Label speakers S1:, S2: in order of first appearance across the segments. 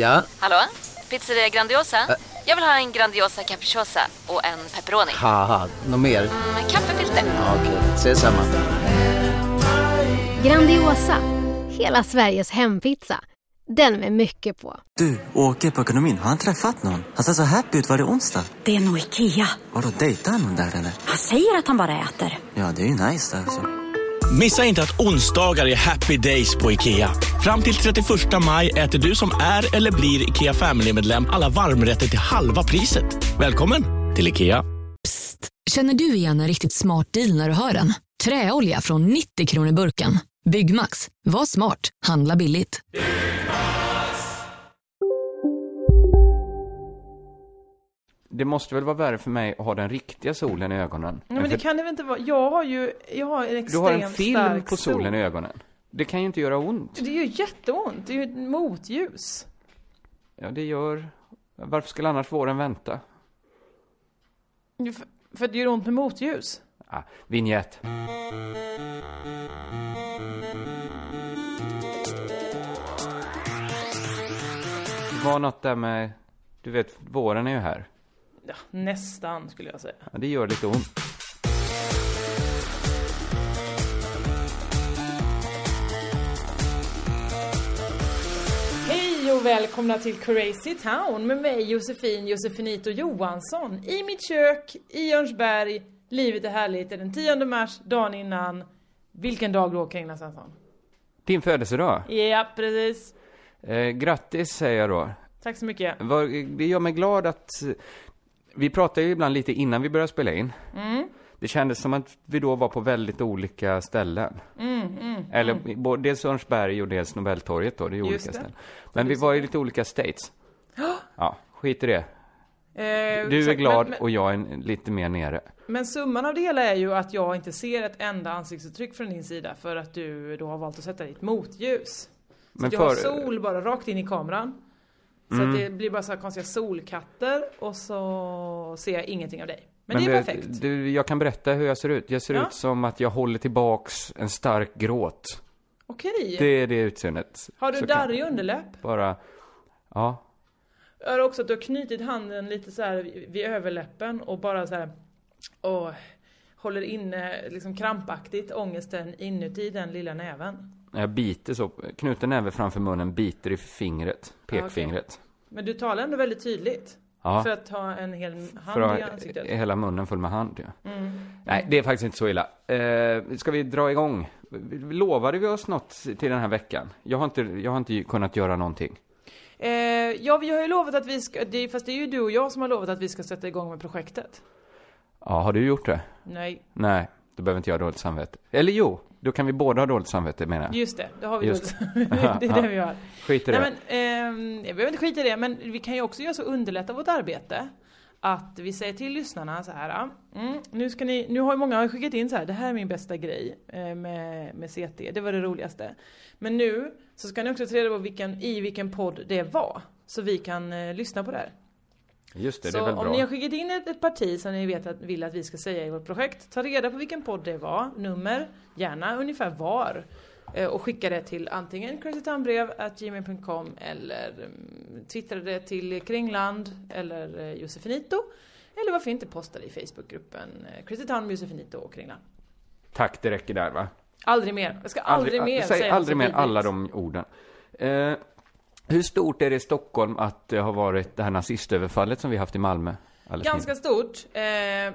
S1: Ja,
S2: Hallå? Pizzeria Grandiosa? Jag vill ha en Grandiosa capriciosa och en pepperoni.
S1: haha, något mer?
S2: Med kaffefilter.
S1: Ja, Okej, ses samma.
S3: Grandiosa, hela Sveriges hempizza. Den med mycket på.
S4: Du, åker på ekonomin. Har han träffat någon? Han ser så happy ut. Var det onsdag?
S5: Det är nog Ikea.
S4: Har du dejtat någon där eller?
S5: Han säger att han bara äter.
S4: Ja, det är ju nice där alltså.
S6: Missa inte att onsdagar är happy days på IKEA. Fram till 31 maj äter du som är eller blir IKEA Family-medlem alla varmrätter till halva priset. Välkommen till IKEA.
S7: Psst, Känner du igen en riktigt smart deal när du hör den? Träolja från 90 kronor burken. Byggmax. Var smart. Handla billigt.
S8: Det måste väl vara värre för mig att ha den riktiga solen i ögonen?
S9: Nej, men det kan det väl inte vara. Jag har ju jag har en
S8: du
S9: extremt
S8: har en film på solen
S9: sol.
S8: i ögonen. Det kan ju inte göra ont.
S9: Det gör jätteont. Det är ju ett motljus.
S8: Ja, det gör... Varför skulle annars våren vänta?
S9: För, för det gör ont med motljus.
S8: Ah, vignett. Det var något där med... Du vet, våren är ju här.
S9: Ja, nästan skulle jag säga.
S8: Ja, det gör lite ont.
S9: Hej och välkomna till Crazy Town med mig Josefin Josefinito Johansson. I mitt kök, i Örnsberg. Livet är härligt. Det är den 10 mars, dagen innan. Vilken dag då, Kringlan Svensson?
S8: Din födelsedag.
S9: Ja, precis.
S8: Eh, grattis, säger jag då.
S9: Tack så mycket.
S8: Det gör mig glad att... Vi pratar ju ibland lite innan vi börjar spela in.
S9: Mm.
S8: Det kändes som att vi då var på väldigt olika ställen.
S9: Mm,
S8: Eller både dels Örnsberg och dels Nobeltorget då, det är
S9: Just
S8: olika
S9: det.
S8: ställen. Men vi var i lite olika states. Ja, skit i det.
S9: Eh,
S8: Du är
S9: exakt,
S8: glad
S9: men, men,
S8: och jag är lite mer nere.
S9: men summan av det hela är ju att jag inte ser ett enda ansiktsuttryck från din sida för att du då har valt att sätta ditt motljus. Så
S8: Men
S9: jag har
S8: för- Mm.
S9: sol bara rakt in i kameran. Så att det blir bara så här konstiga solkatter och så ser jag ingenting av dig. Men, det är
S8: vet,
S9: perfekt.
S8: Du, jag kan berätta hur jag ser ut. Jag ser
S9: Ja.
S8: ut som att jag håller tillbaks en stark gråt.
S9: Okej.
S8: Det är det utseendet.
S9: Har du
S8: Så
S9: darrig underläpp?
S8: Bara, ja.
S9: Jag har också att du har knutit handen lite så här vid överläppen och bara så här och håller inne liksom krampaktigt ångesten inuti den lilla näven.
S8: Jag biter så, knuten näve framför munnen, biter i fingret, pekfingret.
S9: Men du talar ändå väldigt tydligt.
S8: Ja,
S9: För att ha en hel hand
S8: för
S9: i
S8: att
S9: ansiktet.
S8: hela munnen full med hand, ja.
S9: Mm.
S8: Nej, det är faktiskt inte så illa. Eh, ska vi dra igång? Lovade vi oss något till den här veckan? Jag har inte, jag har inte kunnat göra någonting.
S9: Eh, ja, vi har ju lovat att vi ska, det, är- fast det är ju du och jag som har lovat att vi ska sätta igång med projektet.
S8: Ja, har du gjort det?
S9: Nej,
S8: Nej, då behöver inte jag dåligt samvete. Eller jo, då kan vi båda ha dåligt samvete menar jag.
S9: just det, det har vi
S8: Just
S9: gjort. det är det vi har.
S8: Skit i det.
S9: Nej men, ehm, jag behöver inte skita i det, men vi kan ju också göra så underlätta vårt arbete. Att vi säger till lyssnarna så här. Mm, nu, ska ni, nu har ju många skickat in så här, det här är min bästa grej eh, med, med CT, det var det roligaste. Men nu så ska ni också ta reda på vilken, i vilken podd det var. Så vi kan eh, lyssna på det här.
S8: Just det, det
S9: Så
S8: är väl
S9: om
S8: bra.
S9: ni har skickat in ett, ett parti som ni vet att, vill att vi ska säga i vårt projekt, ta reda på vilken podd det var, nummer, gärna ungefär var. eh, Och skicka det till antingen crazytownbrev.gmail.com eller mm, twittra det till Kringland eller eh, Josefinito. Eller varför inte posta det i Facebookgruppen eh, Crazy Town Josefinito och Kringland.
S8: Tack, det räcker där va?
S9: Aldrig mer. Jag ska aldrig, mer
S8: Säg
S9: säga
S8: aldrig
S9: så
S8: mer alla de orden. Eh, hur stort är det i Stockholm att det har varit det här nazistöverfallet som vi haft i Malmö?
S9: Ganska stort, eh,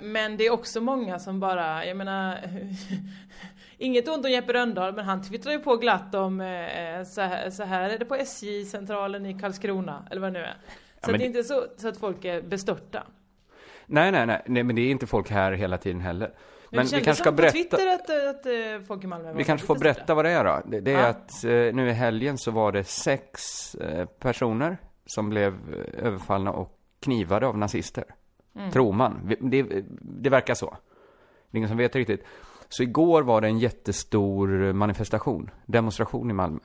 S9: men det är också många som bara, jag menar Inget ont om Jeppe Rönndahl, men han twittrar ju på glatt om eh, så, här, så här är det på SJ-centralen i Karlskrona, eller vad det nu är. Så
S8: Ja,
S9: det är inte så, så att folk är bestörta.
S8: Nej, nej, nej, nej, men det är inte folk här hela tiden heller. Men, vi kanske ska berätta.
S9: Twitter att, att, att folk i Malmö var
S8: Vi kanske får berätta vad det är då. Det, det är
S9: Ja.
S8: att eh, nu i helgen så var det sex eh, personer som blev eh, överfallna och knivade av nazister.
S9: Mm.
S8: Tror man. Det, det verkar så. Det är ingen som vet riktigt. Så igår var det en jättestor manifestation, demonstration i Malmö.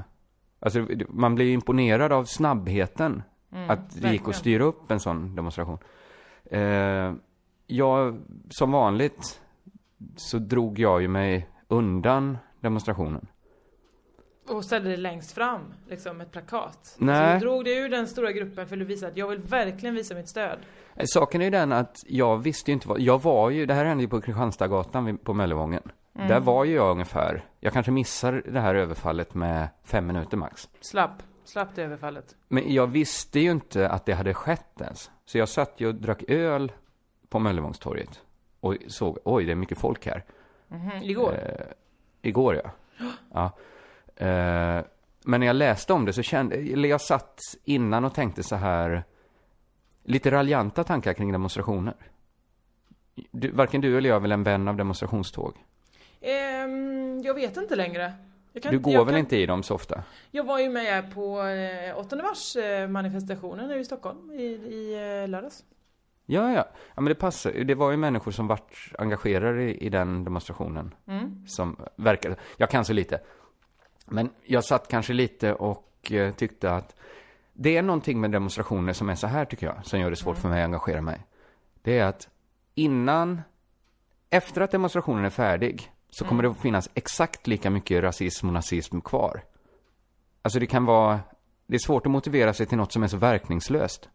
S8: Alltså, man blir ju imponerad av snabbheten
S9: Mm,
S8: att det gick att styra upp en sån demonstration. Eh, jag, som vanligt, så drog jag ju mig undan demonstrationen.
S9: Och ställde det längst fram, liksom ett plakat.
S8: Nej.
S9: Så du drog det ur den stora gruppen för att visa att jag vill verkligen visa mitt stöd.
S8: Eh, Saken är ju den att jag visste ju inte vad, jag var ju, det här hände ju på Kristianstadsgatan på Möllevången.
S9: Mm.
S8: Där var ju jag ungefär, jag kanske missar det här överfallet med fem minuter max.
S9: Slapp, slapp det överfallet.
S8: Men jag visste ju inte att det hade skett ens. Så jag satt ju och drack öl på Möllevångstorget. Och såg, oj det är mycket folk här.
S9: Mhm, Igår.
S8: Eh, igår ja. ja. Eh, men när jag läste om det så kände, eller jag satt innan och tänkte så här, lite raljanta tankar kring demonstrationer. Du, varken du eller jag är väl en vän av demonstrationståg?
S9: Ehm, jag vet inte längre. Kan
S8: Du går väl
S9: kan-
S8: inte i dem så ofta?
S9: Jag var ju med på eh, 8 mars eh, manifestationen nu i Stockholm i, i eh, lördags.
S8: Ja, ja. Ja, men det passar. Det var ju människor som vart engagerade i, i den demonstrationen.
S9: Mm.
S8: Som verkade, jag kan så lite. Men jag satt kanske lite och eh, tyckte att det är någonting med demonstrationer som är så här tycker jag, som gör det svårt för mig att engagera mig. Det är att innan, efter att demonstrationen är färdig, så kommer det att finnas exakt lika mycket rasism och nazism kvar. Alltså det kan vara, det är svårt att motivera sig till något som är så verkningslöst.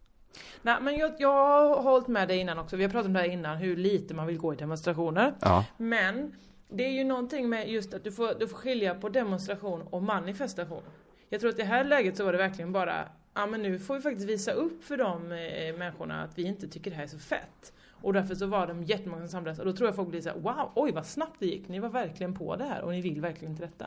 S9: Nej men jag, jag har hållit med dig innan också, vi har pratat om det här innan, hur lite man vill gå i demonstrationer.
S8: Ja.
S9: Men det är ju någonting med just att du får, du får skilja på demonstration och manifestation. Jag tror att i det här läget så var det verkligen bara, ja men nu får vi faktiskt visa upp för de eh, människorna att vi inte tycker det här är så fett. Och därför så var de jättemånga som samlades och då tror jag folk blir såhär, wow, oj vad snabbt det gick, ni var verkligen på det här och ni vill verkligen inte detta.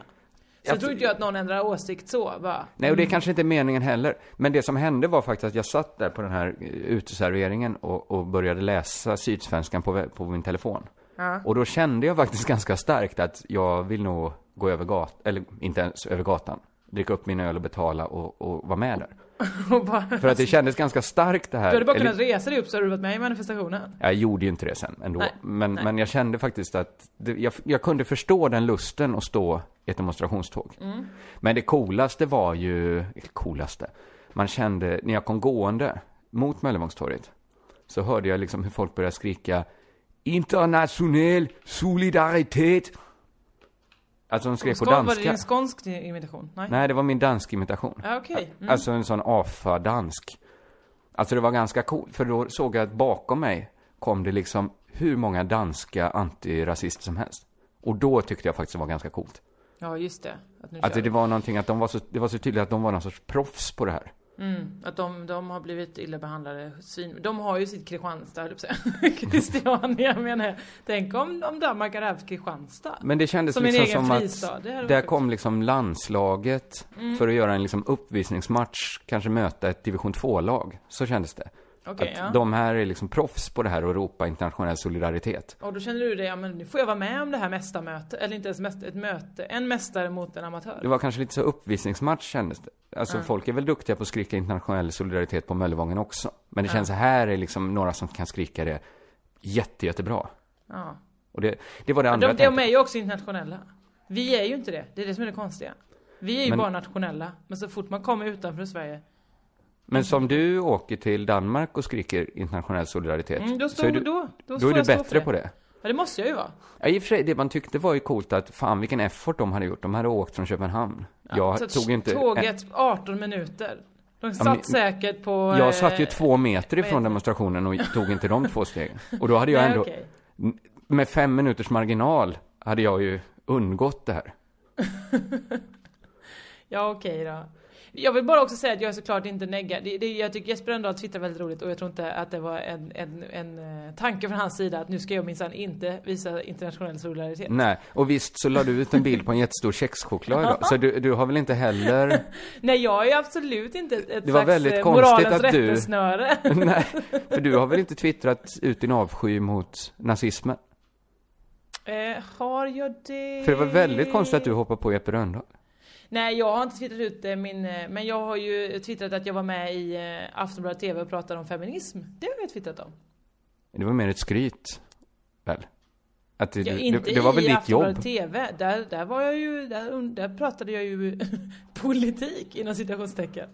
S9: Så jag,
S8: Jag
S9: tror inte jag att någon ändrar åsikt så, bara.
S8: Nej, och det kanske inte är meningen heller. Men det som hände var faktiskt att jag satt där på den här eh, uteserveringen och, och började läsa Sydsvenskan på, på min telefon.
S9: Ja.
S8: Och då kände jag faktiskt ganska starkt att jag vill nog gå över gatan, eller inte ens över gatan. Dricka upp min öl och betala och, och vara med där.
S9: Bara,
S8: För att det kändes ganska starkt det här.
S9: du hade bara
S8: Eller-
S9: kunnat resa dig upp så hade du varit med i manifestationen.
S8: Jag gjorde ju inte det sen ändå.
S9: Nej,
S8: men,
S9: nej.
S8: men jag kände faktiskt att det, jag, jag kunde förstå den lusten att stå ett demonstrationståg.
S9: Mm.
S8: Men det coolaste var ju, coolaste, man kände när jag kom gående mot Möllevångstorget så hörde jag liksom hur folk började skrika internationell solidaritet. Alltså de skrek på
S9: Skål, Var det
S8: danska.
S9: din skånsk imitation? Nej?
S8: Nej, det var min dansk imitation.
S9: Ja, okej. Mm.
S8: Alltså en sån AFA-dansk. Alltså det var ganska coolt, för då såg jag att bakom mig kom det liksom hur många danska antirasister som helst. Och då tyckte jag faktiskt det var ganska coolt.
S9: Ja, just det. Att, nu
S8: Att det var någonting, att de var så, det var så tydligt att de var någon sorts proffs på det här.
S9: Mm, att de, de har blivit illa behandlade svin. De har ju sitt Kristianstad, höll. Christiania menar jag. Tänk om, om Danmark hade haft Kristianstad.
S8: Men det kändes
S9: Som
S8: liksom som
S9: fristad.
S8: att
S9: varit
S8: där kom liksom landslaget
S9: Mm.
S8: för att göra en liksom uppvisningsmatch, kanske möta ett division 2-lag. Så kändes det.
S9: Okej,
S8: att
S9: ja.
S8: de här är liksom proffs på det här och ropa internationell solidaritet.
S9: Och då känner du dig, ja men nu får jag vara med om det här mästarmötet. Eller inte ens mäst, ett möte. En mästare mot en amatör.
S8: Det var kanske lite så uppvisningsmatch kändes det. Alltså
S9: Ja.
S8: folk är väl duktiga på att skrika internationell solidaritet på Möllevången också. Men det
S9: Ja.
S8: känns här är liksom några som kan skrika det jätte, jättebra.
S9: Ja.
S8: Och det, det var det andra
S9: de,
S8: jag
S9: de
S8: tänkte.
S9: är ju också internationella. Vi är ju inte det. Det är det som är det konstiga. Vi är ju
S8: Men-
S9: bara nationella. Men så fort man kommer utanför Sverige.
S8: Men som du åker till Danmark och skriker internationell solidaritet.
S9: Mm, då
S8: så
S9: står
S8: är du,
S9: då, då,
S8: då är du bättre på det.
S9: Ja, det måste jag ju vara.
S8: Ja, i och för sig, det man tyckte var ju coolt att fan vilken effort de hade gjort. De hade åkt från Köpenhamn. jag
S9: Så
S8: tog inte...
S9: Tåget 18 minuter. De satt
S8: men-
S9: säkert på...
S8: Jag satt ju
S9: eh,
S8: två meter ifrån
S9: det?
S8: demonstrationen och tog inte de två stegen. Och då hade jag
S9: Nej,
S8: ändå, n- med fem minuters marginal, hade jag ju undgått det här.
S9: Ja, okej då. Jag vill bara också säga att jag är såklart inte det, jag tycker Jesper Rönndahl twittrar väldigt roligt och jag tror inte att det var en, en, en eh, tanke från hans sida att nu ska jag minsann inte visa internationell solidaritet.
S8: Nej, och visst så la du ut en bild på en jättestor kexchoklad idag. Så du, du har väl inte heller...
S9: Nej, jag är absolut inte ett,
S8: Det var
S9: slags
S8: väldigt
S9: eh,
S8: konstigt
S9: moralens
S8: att du-
S9: rättesnöre.
S8: Nej, för du har väl inte twittrat ut din avsky mot nazismen?
S9: eh, har jag det?
S8: För det var väldigt konstigt att du hoppade på Jeppe Rönndahl.
S9: Nej, jag har inte twittrat ut eh, min... eh, Men jag har ju twittrat att jag var med i eh, Aftonbladet TV och pratade om feminism. Det har jag twittrat om.
S8: Det var mer ett skryt, väl? Att det,
S9: Ja,
S8: det,
S9: inte
S8: det var väl
S9: i
S8: ditt
S9: Aftonbladet
S8: jobb?
S9: TV. Där, där var jag ju... Där, där pratade jag ju politik inom citationstecken.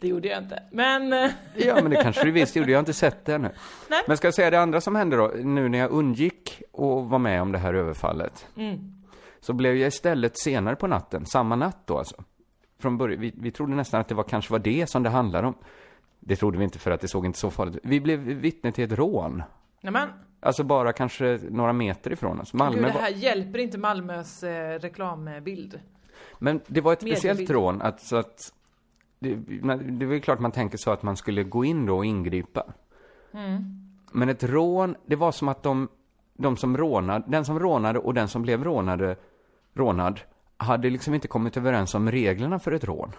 S9: Det gjorde jag inte. Men...
S8: Ja, men det kanske du visst gjorde. Jag har inte sett det ännu.
S9: Nej.
S8: Men ska jag säga det andra som hände då, nu när jag undgick att vara med om det här överfallet.
S9: Mm.
S8: Så blev jag istället senare på natten, samma natt då alltså. Från början, vi, vi trodde nästan att det var, kanske var det som det handlade om. Det trodde vi inte för att det såg inte så farligt ut. Vi blev vittne till ett rån.
S9: Nämen,
S8: Alltså bara kanske några meter ifrån oss. Malmö
S9: gud det
S8: var...
S9: här hjälper inte Malmös eh, reklambild.
S8: Men det var ett
S9: Mediebild.
S8: speciellt rån, att, så att det, det var ju klart man tänker så att man skulle gå in då och ingripa. Men ett rån, det var som att de, de som rånade, den som rånade och den som blev rånade, rånad, hade liksom inte kommit överens om reglerna för ett rån.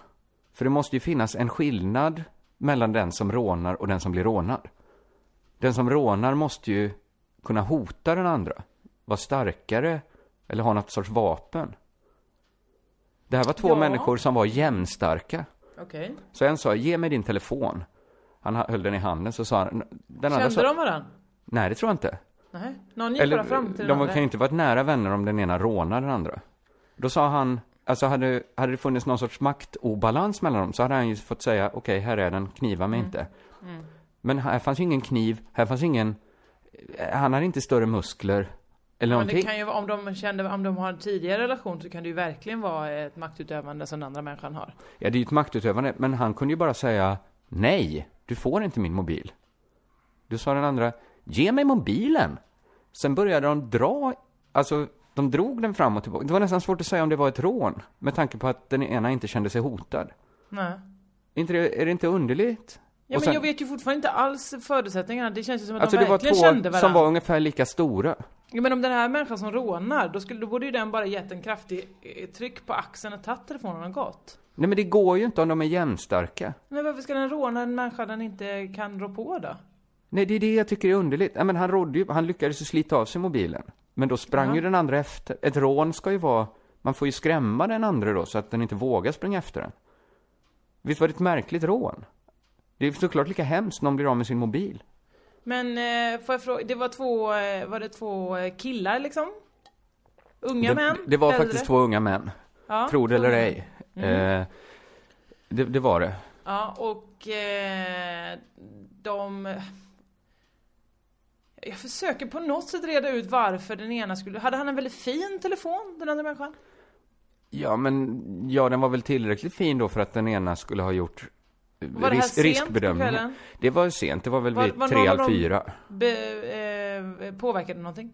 S8: För det måste ju finnas en skillnad mellan den som rånar och den som blir rånad. Den som rånar måste ju kunna hota den andra, vara starkare eller ha något sorts vapen. Det här var två
S9: Ja.
S8: människor som var jämnstarka.
S9: Okej.
S8: Så en sa, ge mig din telefon. Han höll den i handen, så sa han, den andra
S9: Kände
S8: sa,
S9: de varandra?
S8: nej det tror jag inte.
S9: Nej. Någon gick bara fram till den
S8: de
S9: andra.
S8: kan ju inte varit nära vänner om den ena rånar den andra. Då sa han, alltså hade, hade det funnits någon sorts maktobalans mellan dem så hade han ju fått säga, okej här är den, kniva mig inte. Men här fanns ju ingen kniv, här fanns ingen, han hade inte större muskler eller
S9: Men det
S8: någonting.
S9: kan ju om de kände, om de har en tidigare relation så kan det ju verkligen vara ett maktutövande som den andra människan har.
S8: Ja, det är ju ett maktutövande, men han kunde ju bara säga nej, du får inte min mobil. Då sa den andra, ge mig mobilen. Sen började de dra, alltså de drog den fram och tillbaka. Det var nästan svårt att säga om det var ett rån, med tanke på att den ena inte kände sig hotad.
S9: Nej.
S8: Är inte det, är det inte underligt?
S9: Ja
S8: Och
S9: men
S8: sen-
S9: jag vet ju fortfarande inte alls förutsättningarna. Det känns ju som att
S8: Alltså
S9: de
S8: det var
S9: verkligen
S8: två
S9: kände varandra.
S8: som var ungefär lika stora.
S9: Ja, men om den här människan som rånar, då, skulle, då borde ju den bara gett en kraftig eh, tryck på axeln och tagit telefonen och gått.
S8: Nej men det går ju inte om de är jämnstarka.
S9: Men varför ska den råna en människa den inte kan rå på då?
S8: Nej, det är det jag tycker är underligt. Ja, men han rådde ju, han lyckades ju slita av sig mobilen. Men då sprang
S9: Ja.
S8: ju den andra efter. Ett rån ska ju vara, man får ju skrämma den andra då så att den inte vågar springa efter den. Visst var det ett märkligt rån? Det är såklart lika hemskt någon blir av med sin mobil.
S9: Men eh, får jag fråga, det var två, eh, var det två eh, killar liksom? Unga
S8: det,
S9: män?
S8: det var
S9: Äldre?
S8: faktiskt två unga män.
S9: ja,
S8: Tro det eller ej.
S9: Mm.
S8: Eh, det, det var det.
S9: Ja, och eh, de... Jag försöker på något sätt reda ut varför den ena skulle... Hade han en väldigt fin telefon, den andra människan?
S8: Ja, men ja, den var väl tillräckligt fin då för att den ena skulle ha gjort
S9: Var det här
S8: risk,
S9: sent på
S8: riskbedömningen.
S9: kvällen?
S8: Det var sent, det var väl
S9: Var-
S8: vid
S9: var
S8: tre, halv fyra.
S9: Be, eh, påverkade någonting?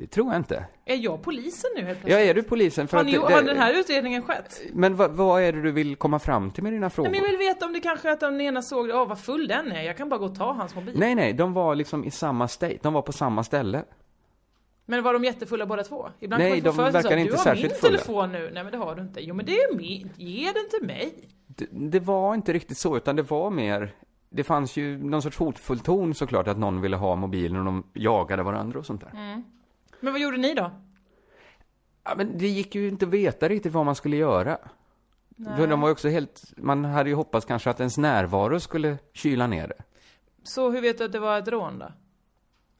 S8: Det tror jag inte.
S9: Är jag polisen nu helt
S8: Ja,
S9: plötsligt?
S8: är du polisen? För
S9: har,
S8: att
S9: ni,
S8: det,
S9: har den här utredningen skett?
S8: Men vad, vad är det du vill komma fram till med dina frågor?
S9: Nej, men jag vill veta om det kanske är att den ena såg, åh vad full den är, jag kan bara gå och ta hans mobil.
S8: nej, nej, de var liksom i samma state, de var på samma ställe.
S9: Men var de jättefulla båda två? Ibland
S8: Nej, de
S9: så
S8: verkar
S9: att,
S8: inte
S9: du har
S8: särskilt
S9: min
S8: fulla."
S9: telefon nu. Nej men det har du inte. Jo men det är min, ge den till mig.
S8: Det, det var inte riktigt så, utan det var mer, det fanns ju någon sorts hotfull ton såklart, att någon ville ha mobilen och de jagade varandra och sånt där.
S9: Men vad gjorde ni då?
S8: Ja, men det gick ju inte att veta riktigt vad man skulle göra. För de var också helt, man hade ju hoppats kanske att ens närvaro skulle kyla ner det.
S9: Så hur vet du att det var ett rån då?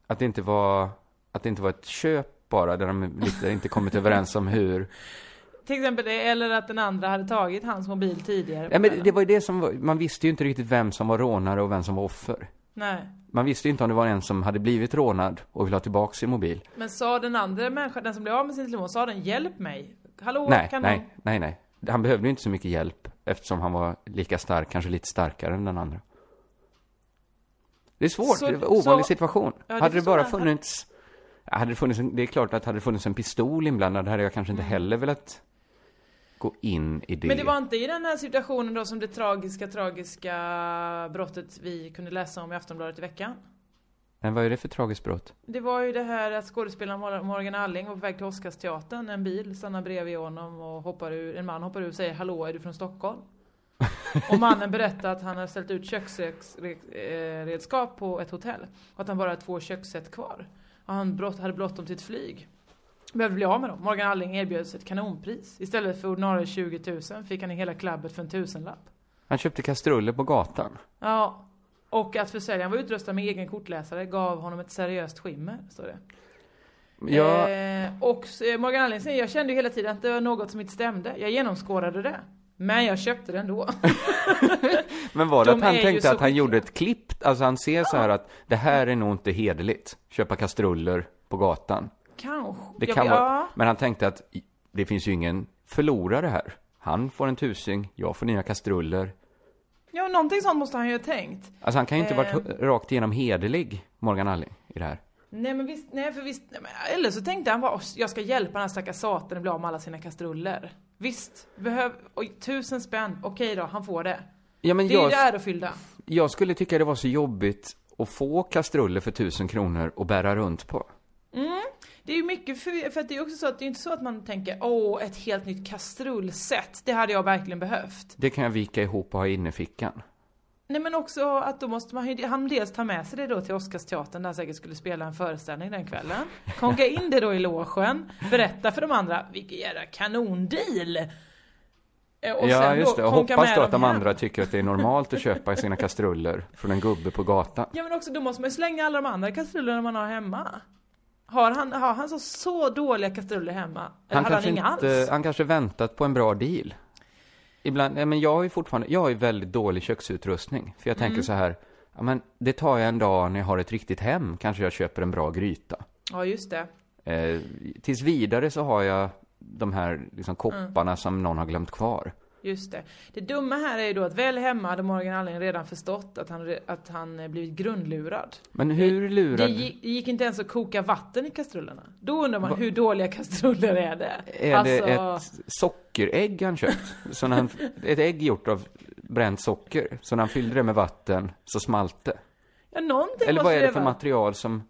S8: Att det inte var, att det inte var ett köp bara, där de lite inte kommit överens om hur.
S9: Till exempel det, eller att den andra hade tagit hans mobil tidigare.
S8: Ja, men det var ju det som var, man visste ju inte riktigt vem som var rånare och vem som var offer.
S9: Nej.
S8: Man visste inte om det var en som hade blivit rånad och ville ha tillbaka sin mobil.
S9: Men sa den andra människan, den som blev av med sin telefon, sa den hjälp mig? Hallå,
S8: nej,
S9: kan
S8: nej,
S9: någon...
S8: nej, nej. Han behövde ju inte så mycket hjälp eftersom han var lika stark, kanske lite starkare än den andra. Det är svårt,
S9: Så-
S8: det var en ovanlig
S9: så-
S8: situation.
S9: Ja, det
S8: hade det bara funnits, hade det funnits en, det är klart att hade det funnits en pistol inblandad hade jag kanske inte heller velat gå in i det.
S9: Men det var inte i den här situationen då som det tragiska, tragiska brottet vi kunde läsa om i Aftonbladet i veckan?
S8: Men vad är det för tragiskt brott?
S9: Det var ju det här att skådespelaren Mor- Morgan Alling var på väg till Oscarsteatern. En bil stannar bredvid honom och hoppar ur, en man hoppar ur och säger Hallå, är du från Stockholm? och mannen berättar att han har ställt ut köksredskap på ett hotell. Och att han bara har två köksset kvar. Och han hade bråttom till ett flyg. Behövde bli av med dem. Morgan Alling erbjöds ett kanonpris. Istället för ordinarie 20 000 fick han i hela klubbet för en tusenlapp.
S8: Han köpte kastruller på gatan.
S9: Ja. Och att försäljaren var utrustad med egen kortläsare gav honom ett seriöst skimmer, står det.
S8: Ja,
S9: Eh, och eh, Morgan Alling säger, jag kände ju hela tiden att det var något som inte stämde. Jag genomskådade det. Men jag köpte det ändå.
S8: men var det
S9: de
S8: att han tänkte att han gjorde ett klipp? Alltså han ser så här att det här är nog inte hederligt. Köpa kastruller på gatan.
S9: Kanske.
S8: Det kan
S9: vet-
S8: vara,
S9: ja.
S8: men han tänkte att det finns ju ingen förlorare här. Han får en tusing, jag får nya kastruller.
S9: ja, någonting sånt måste han ju ha tänkt.
S8: Alltså han kan ju inte varit
S9: Eh.
S8: hu- rakt igenom hederlig, Morgan Alling, i det här.
S9: Nej men visst, nej för visst, nej, men, eller så tänkte han bara, "Åh, jag ska hjälpa den här stackars satan att bli av med alla sina kastruller. Visst, behöv, oj, tusen spänn, okej då, han får det.
S8: Ja, men
S9: Det är ju det ärofyllda.
S8: jag skulle tycka det var så jobbigt att få kastruller för tusen kronor och bära runt på.
S9: Det är ju mycket för, för att det är också så att det är inte så att man tänker, åh, ett helt nytt kastrullset, det hade jag verkligen behövt.
S8: Det kan jag vika ihop och ha inne i fickan.
S9: Nej men också att då måste man ju, han dels ta med sig det då till Oscarsteatern där han säkert skulle spela en föreställning den kvällen. Konka in det då i logen, berätta för de andra, vilken jävla kanondeal! Eh, Och
S8: ja, just det.
S9: konka
S8: hoppas då att de andra tycker att det är normalt att köpa sina kastruller från en gubbe på gatan.
S9: Ja men också då måste man ju slänga alla de andra kastrullerna man har hemma. Har han, har han så, så dåliga kastruller hemma?
S8: Han
S9: hade han
S8: kanske,
S9: inga
S8: inte,
S9: alls?
S8: han kanske väntat på en bra deal. Ibland, ja, men jag har ju fortfarande, jag har ju väldigt dålig köksutrustning. För jag tänker
S9: Mm.
S8: så här, ja men det tar jag en dag när jag har ett riktigt hem, kanske jag köper en bra gryta.
S9: Ja just det.
S8: Eh, tills vidare så har jag de här liksom,
S9: Mm.
S8: kopparna som någon har glömt kvar.
S9: Just det. Det dumma här är ju då att väl hemma hade Morgan Alling redan förstått att han, att han eh, blivit grundlurad.
S8: Men hur
S9: Det
S8: lurad
S9: gick, det gick inte ens att koka vatten i kastrullerna. Då undrar man hur dåliga kastruller är det?
S8: är det ett sockerägg han köpt? När han, ett ägg gjort av bränt socker, så när han fyllde det med vatten så smalt det?
S9: Ja, någonting
S8: Eller vad är det för material som,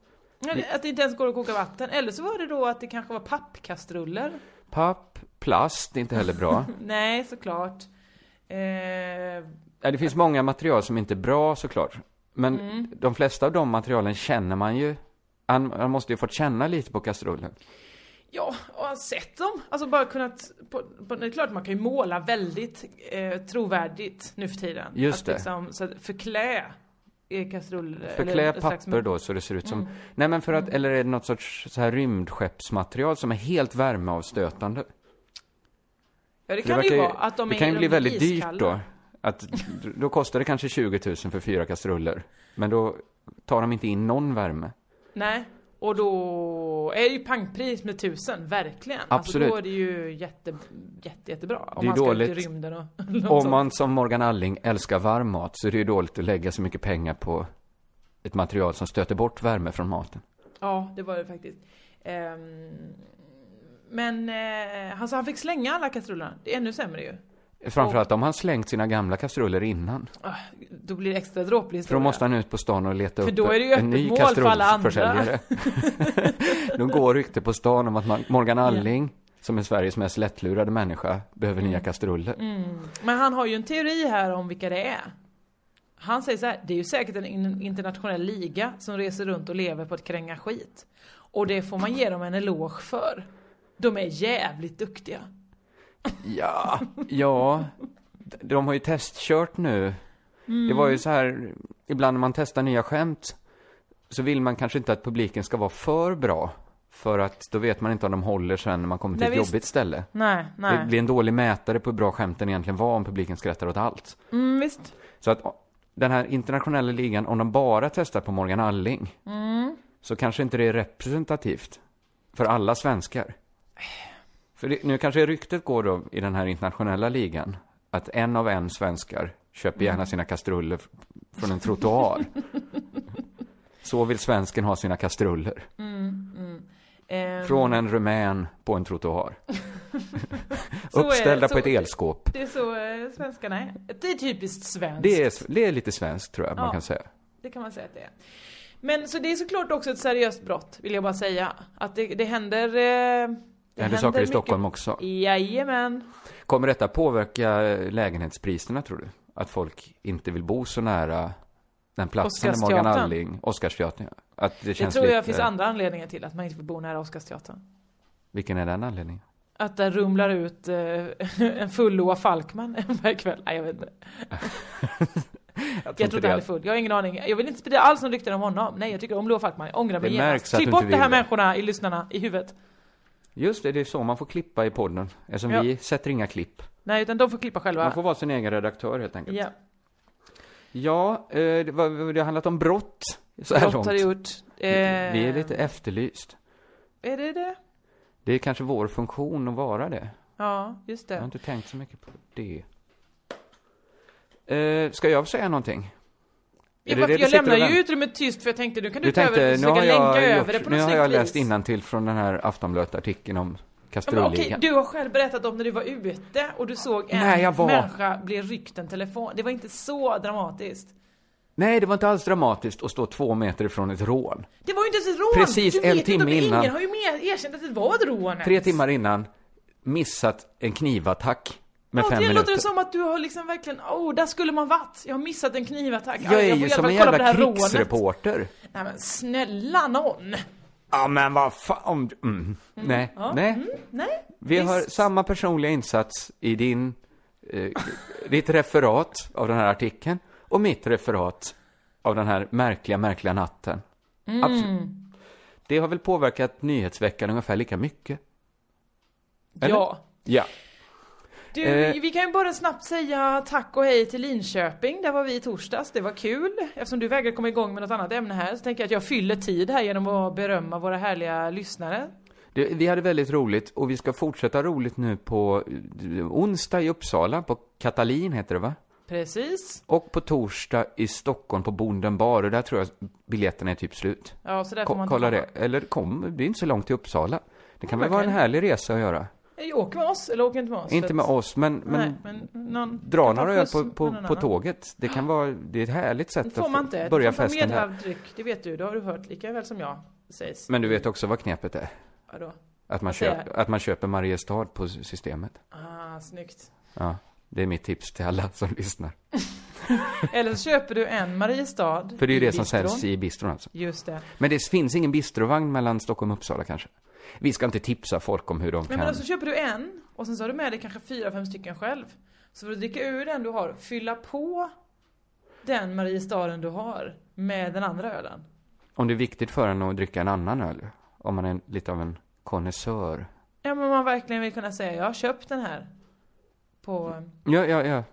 S9: Att det inte ens går att koka vatten. Eller så var det då att det kanske var pappkastruller.
S8: Papp, plast, det är inte heller bra.
S9: Nej, såklart. Eh,
S8: Ja, det finns många material som inte är bra såklart. Men
S9: Mm.
S8: de flesta av de materialen känner man ju. Han, han måste ju fått känna lite på kastrullen.
S9: ja, och han sett dem. Alltså bara kunnat... På, på, det är klart man kan ju måla väldigt eh, trovärdigt nu för tiden.
S8: Just
S9: att
S8: det.
S9: Liksom, så att förklä eh, kastruller.
S8: Förklä papper då så det ser ut som...
S9: Mm.
S8: Nej men för att, eller är det något sorts så här rymdskeppsmaterial som är helt värmeavstötande?
S9: Ja, det kan det,
S8: verkar
S9: ju vara. Att de
S8: det
S9: är,
S8: kan ju bli väldigt
S9: iskalla.
S8: dyrt då. Att, då kostar det kanske 20 000 för fyra kastruller. Men då tar de inte in någon värme.
S9: Nej, och då är ju pangpris med tusen, verkligen. Alltså
S8: Absolut.
S9: då är det ju jätte, jätte, jättebra. Om
S8: Det är
S9: man ska ut
S8: dåligt.
S9: i rymden och
S8: Om
S9: sånt.
S8: man som Morgan Alling älskar varm mat så är det ju dåligt att lägga så mycket pengar på ett material som stöter bort värme från maten.
S9: Ja, det var det faktiskt. Ehm, men eh, alltså han fick slänga alla kastrullerna. Det är ännu sämre ju.
S8: Framförallt om han slängt sina gamla kastruller innan.
S9: Ah, Då blir det extra dråplig
S8: För
S9: historia.
S8: då måste han ut på stan och leta
S9: För
S8: upp
S9: då är det ju
S8: en
S9: öppet
S8: ny
S9: mål för alla andra.
S8: kastrullförsäljare. då går rykte på stan om att Morgan Alling, som är Sveriges mest lättlurade människa, behöver nya kastruller.
S9: Mm. Men han har ju en teori här om vilka det är. Han säger så här, det är ju säkert en in- internationell liga som reser runt och lever på att kränga skit. Och det får man ge dem en eloge för. De är jävligt duktiga.
S8: Ja, ja. De har ju testkört nu. Det var ju så här, ibland när man testar nya skämt så vill man kanske inte att publiken ska vara för bra. För att då vet man inte om de håller sen när man kommer till
S9: Nej,
S8: ett
S9: visst.
S8: jobbigt ställe.
S9: Nej, nej.
S8: Det blir en dålig mätare på hur bra skämten egentligen var om publiken skrattar åt allt.
S9: Mm, visst.
S8: Så att den här internationella ligan, om de bara testar på Morgan Alling,
S9: Mm.
S8: så kanske inte det är representativt för alla svenskar. För det, nu kanske ryktet går då i den här internationella ligan, att en av en svenskar köper gärna sina kastruller från en trottoar. Så vill svensken ha sina kastruller.
S9: Mm, mm. Ehm,
S8: Från en rumän på en trottoar.
S9: Är-
S8: Uppställda
S9: så-
S8: på ett elskåp.
S9: Det är så eh, svenskarna är. Det är typiskt svenskt.
S8: Det är, det är lite svenskt tror jag man
S9: Ja.
S8: kan säga.
S9: Det kan man säga att det är. Men så det är såklart också ett seriöst brott, vill jag bara säga. Att det, det händer... Eh, det,
S8: Det händer saker i
S9: mycket-
S8: Stockholm också.
S9: Jajamän.
S8: Kommer detta påverka lägenhetspriserna tror du? Att folk inte vill bo så nära den platsen där Morgan. Alling, Oscarsteatern. Att det
S9: Det
S8: känns
S9: tror
S8: lite...
S9: jag finns andra anledningar till att man inte vill bo nära Oscarsteatern.
S8: Vilken är den anledningen?
S9: Att det rumlar ut eh, en full Loa Falkman varje kväll. Nej, jag vet inte. Jag tror inte han är full. Jag har ingen aning. Jag vill inte sprida alls någon rykten om honom. Nej, jag tycker om Loa Falkman. Jag ångrar mig
S8: Det
S9: genast. Klipp bort de här
S8: vill det.
S9: människorna i lyssnarna i huvudet.
S8: Just det, det är så man får klippa i podden. Eftersom
S9: Ja.
S8: vi sätter inga klipp.
S9: Nej, utan de får klippa själva.
S8: Man får vara sin egen redaktör helt enkelt.
S9: Ja,
S8: Ja, eh, det, var, det har handlat om brott så här
S9: brott
S8: långt.
S9: har det gjort.
S8: Vi- Vi är
S9: Eh,
S8: lite efterlyst.
S9: Är det det?
S8: Det är kanske vår funktion att vara det.
S9: Ja, just
S8: Jag har
S9: det.
S8: inte tänkt så mycket på det. Eh, ska jag säga någonting?
S9: Ja,
S8: Är det
S9: jag
S8: och
S9: ju utrymmet tyst för jag tänkte nu kan du,
S8: Du
S9: ta över,
S8: nu
S9: försöka länka
S8: jag,
S9: över det
S8: gjort,
S9: på
S8: nu
S9: något
S8: har jag läst innantill från den här Aftonbladet-artikeln om
S9: Ja,
S8: kastrulligan.
S9: okej, du har själv berättat om när du var ute och du såg en
S8: Nej, jag var-
S9: människa bli ryckt en telefon. Det var inte så dramatiskt.
S8: Nej, det var inte alls dramatiskt att stå två meter ifrån ett rån.
S9: Det var ju inte ens ett rån!
S8: Precis
S9: du
S8: en
S9: vet
S8: timme
S9: inte,
S8: innan.
S9: Ingen har ju mer erkänt att det var ett rån ens.
S8: Tre timmar innan, missat en knivattack med fem minuter.
S9: låter det som att du har liksom verkligen, åh, där skulle man varit. Jag har missat en knivattack.
S8: Jag är
S9: får
S8: ju som en jävla
S9: det
S8: krigsreporter.
S9: Nej men snälla någon!
S8: Ja men vad fan, mm. Nej,
S9: Ja,
S8: nej.
S9: mm, nej.
S8: Vi har
S9: visst.
S8: samma personliga insats i din, eh, ditt referat av den här artikeln och mitt referat av den här märkliga, märkliga natten.
S9: Mm.
S8: Absolut. Det har väl påverkat nyhetsveckan ungefär lika mycket? Eller?
S9: Ja.
S8: Ja.
S9: Du,
S8: Eh.
S9: vi kan ju bara snabbt säga tack och hej till Linköping. Där var vi i torsdags. Det var kul. Eftersom du vägrar komma igång med något annat ämne här så tänker jag att jag fyller tid här genom att berömma våra härliga lyssnare.
S8: Det, vi hade väldigt roligt och vi ska fortsätta roligt nu på eh, onsdag i Uppsala, på Katalin heter det va?
S9: Precis.
S8: Och på torsdag i Stockholm på Bonden bar och där tror jag biljetterna är typ slut.
S9: Ja, så där får
S8: Ko-
S9: man
S8: kolla det. Eller kom, det är inte så långt till Uppsala. Det kan
S9: Ja,
S8: väl vara en
S9: verkligen.
S8: härlig resa att göra.
S9: Komma. Åker med oss eller åker inte med oss?
S8: Inte med
S9: att-
S8: oss, men, men,
S9: Nej, men
S8: dra några öl på,
S9: med
S8: på, på tåget. Det kan vara, det är ett härligt sätt
S9: får
S8: att
S9: man inte.
S8: börja
S9: får ta
S8: festen där.
S9: medhavd dryck. Det vet du. Det har du hört lika väl som jag. Sägs.
S8: Men du vet också vad knepet är?
S9: Vadå?
S8: Att man,
S9: Vad säger
S8: köp, att man köper Mariestad på systemet.
S9: Ah, snyggt.
S8: Ja, det är mitt tips till alla som lyssnar.
S9: Eller så köper du en Mariestad
S8: För det är ju det som säljs i bistron alltså.
S9: Just det.
S8: Men det finns ingen bistrovagn mellan Stockholm och Uppsala kanske? Vi ska inte tipsa folk om hur de
S9: Men,
S8: kan...
S9: men så köper du en och sen så har du med dig kanske fyra, fem stycken själv. Så får du dricka ur den du har, fylla på den Mariestaden du har med den andra ölen.
S8: Om det är viktigt för en att dricka en annan öl, om man är lite av en konnässör.
S9: Ja men man verkligen vill kunna säga, jag har köpt den här. På...
S8: Ja, ja, ja.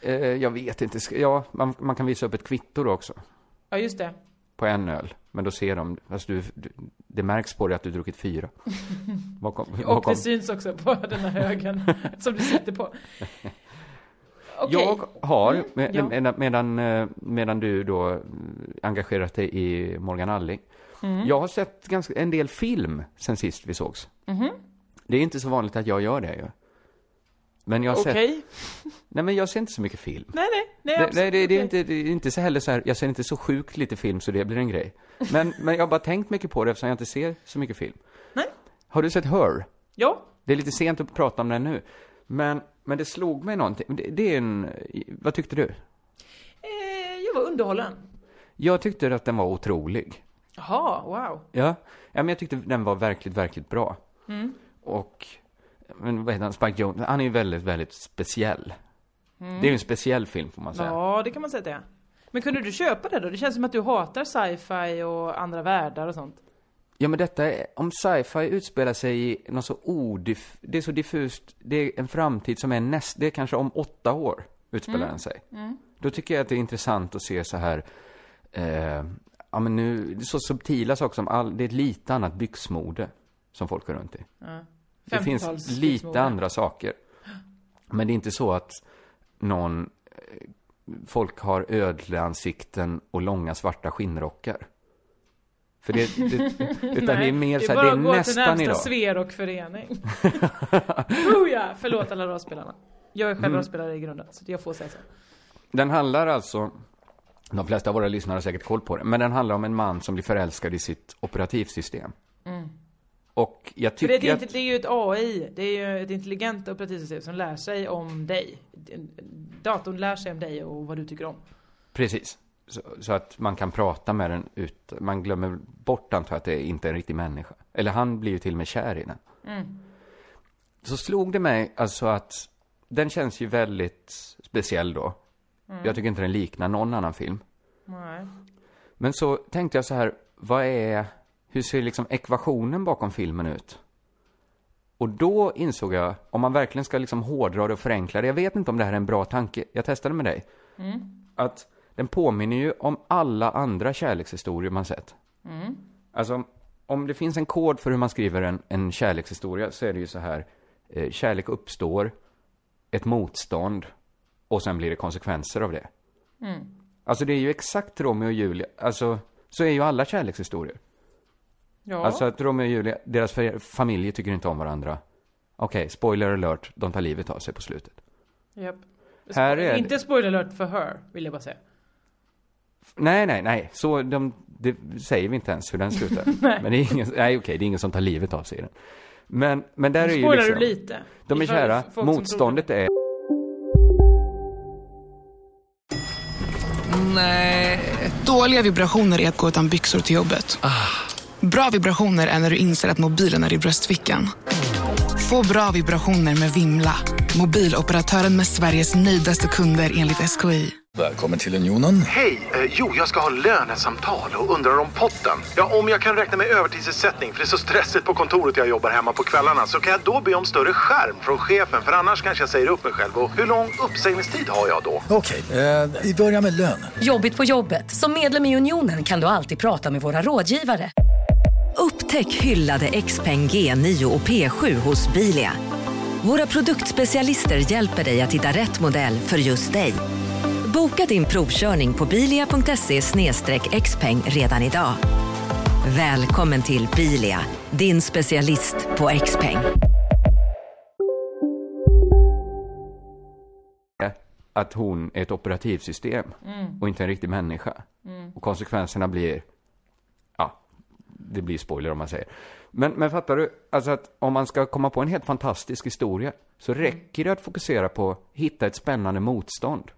S8: Eh, jag vet inte, ja, man, man kan visa upp ett kvitto då också.
S9: Ja just det.
S8: På en öl. Men då ser de, fast du, du det märks på dig att du druckit fyra. Bakom,
S9: Och
S8: bakom.
S9: det syns också på den här högen som du sitter på. Okej.
S8: Jag har,
S9: Mm,
S8: med,
S9: ja.
S8: medan, medan, eh, medan du då engagerat dig i Morgan Alling.
S9: Mm.
S8: Jag har sett ganska, en del film sen sist vi sågs.
S9: Mhm.
S8: Det är inte så vanligt att jag gör det ju. Men jag har
S9: Okej.
S8: sett, nej men jag ser inte så mycket film.
S9: Nej nej, nej,
S8: Det,
S9: absolut,
S8: nej, det, det, är
S9: okej.
S8: inte, det är inte så heller så här, jag ser inte så sjukt lite film så det blir en grej. Men, men jag har bara tänkt mycket på det eftersom jag inte ser så mycket film.
S9: Nej.
S8: Har du sett Her?
S9: Ja.
S8: Det är lite sent att prata om den nu. Men, men det slog mig någonting. Det, det är en, vad tyckte du?
S9: Eh, jag var underhållen.
S8: Jag tyckte att den var otrolig.
S9: Jaha, wow.
S8: Ja, ja men jag tyckte den var verkligt, verkligt bra.
S9: Mm.
S8: Och, men vad heter han, Spike Jones, han är ju väldigt, väldigt speciell. Det är ju en speciell film får man säga.
S9: Mm. Ja, det kan man säga att det är. Men kunde du köpa det då? Det känns som att du hatar sci-fi och andra världar och sånt.
S8: Ja men detta är, om sci-fi utspelar sig i något så odiff, det är så diffust, det är en framtid som är näst, det är kanske om åtta år utspelar
S9: Mm.
S8: den sig.
S9: Mm.
S8: Då tycker jag att det är intressant att se så här, eh, ja men nu, det är så subtila saker som all, det är ett lite annat byxmode som folk går runt i.
S9: Ja.
S8: Det finns
S9: 50-tals
S8: lite andra saker. Men det är inte så att någon, eh, folk har ödleansikten och långa svarta skinnrockar. För det, det utan det är mer så här, det är
S9: bara att gå till
S8: nästan
S9: närmsta
S8: idag.
S9: Sverok-förening. oh ja, förlåt alla rollspelarna. Jag är själv
S8: Mm.
S9: rollspelare i grunden, så jag får säga så.
S8: Den handlar alltså, de flesta av våra lyssnare har säkert koll på det, men den handlar om en man som blir förälskad i sitt operativsystem.
S9: Mm.
S8: Och jag
S9: För det är,
S8: tycker att...
S9: det är ju ett AI, det är ju ett intelligent operativsystem som lär sig om dig. Datorn lär sig om dig och vad du tycker om.
S8: Precis. Så, så att man kan prata med den ut, man glömmer bort antar jag att det inte är en riktig människa. Eller han blir ju till och med kär i den.
S9: Mm.
S8: Så slog det mig alltså att den känns ju väldigt speciell då.
S9: Mm.
S8: Jag tycker inte den liknar någon annan film.
S9: Nej.
S8: Men så tänkte jag så här, vad är, hur ser liksom ekvationen bakom filmen ut? Och då insåg jag, om man verkligen ska liksom hårdra det och förenkla det, jag vet inte om det här är en bra tanke, jag testade med dig,
S9: Mm.
S8: att den påminner ju om alla andra kärlekshistorier man sett.
S9: Mm.
S8: Alltså, om det finns en kod för hur man skriver en, en kärlekshistoria så är det ju så här. Eh, kärlek uppstår, ett motstånd och sen blir det konsekvenser av det. Alltså det är ju exakt Romeo och Julia, alltså så är ju alla kärlekshistorier.
S9: Ja.
S8: Alltså att Romeo och Julia, deras fa- familjer tycker inte om varandra. Okej, spoiler alert, de tar livet av sig på slutet.
S9: Japp.
S8: Här är
S9: Inte spoiler alert för her, vill jag bara säga.
S8: Nej, nej, nej, så de, det säger vi inte ens hur den slutar. Men det är ingen, nej okej, det är ingen som tar livet av sig i den. Men, men där är ju liksom,
S9: du lite?
S8: de är kära, motståndet är
S10: Nej. Dåliga vibrationer är att gå utan byxor till jobbet. Bra vibrationer är när du inser att mobilen är i bröstfickan. Få bra vibrationer med Vimla. Mobiloperatören med Sveriges nöjdaste kunder enligt SKI.
S11: Välkommen till Unionen.
S12: Hej! Eh, jo, jag ska ha lönesamtal och undrar om potten. Ja, om jag kan räkna med övertidsersättning för det är så stressigt på kontoret jag jobbar hemma på kvällarna så kan jag då be om större skärm från chefen för annars kanske jag säger upp mig själv. Och hur lång uppsägningstid har jag då?
S11: Okej, eh, vi börjar med lön.
S13: Jobbigt på jobbet. Som medlem i Unionen kan du alltid prata med våra rådgivare.
S5: Upptäck hyllade XPeng G9 och P7 hos Bilia. Våra produktspecialister hjälper dig att hitta rätt modell för just dig. Boka din provkörning på bilia.se xpeng redan idag. Välkommen till Bilia, din specialist på XPeng.
S8: att hon är ett operativsystem
S9: Mm.
S8: och inte en riktig människa.
S9: Mm.
S8: Och konsekvenserna blir, det blir spoiler om man säger. Men, men fattar du, alltså att om man ska komma på en helt fantastisk historia så räcker det att fokusera på att hitta ett spännande motstånd.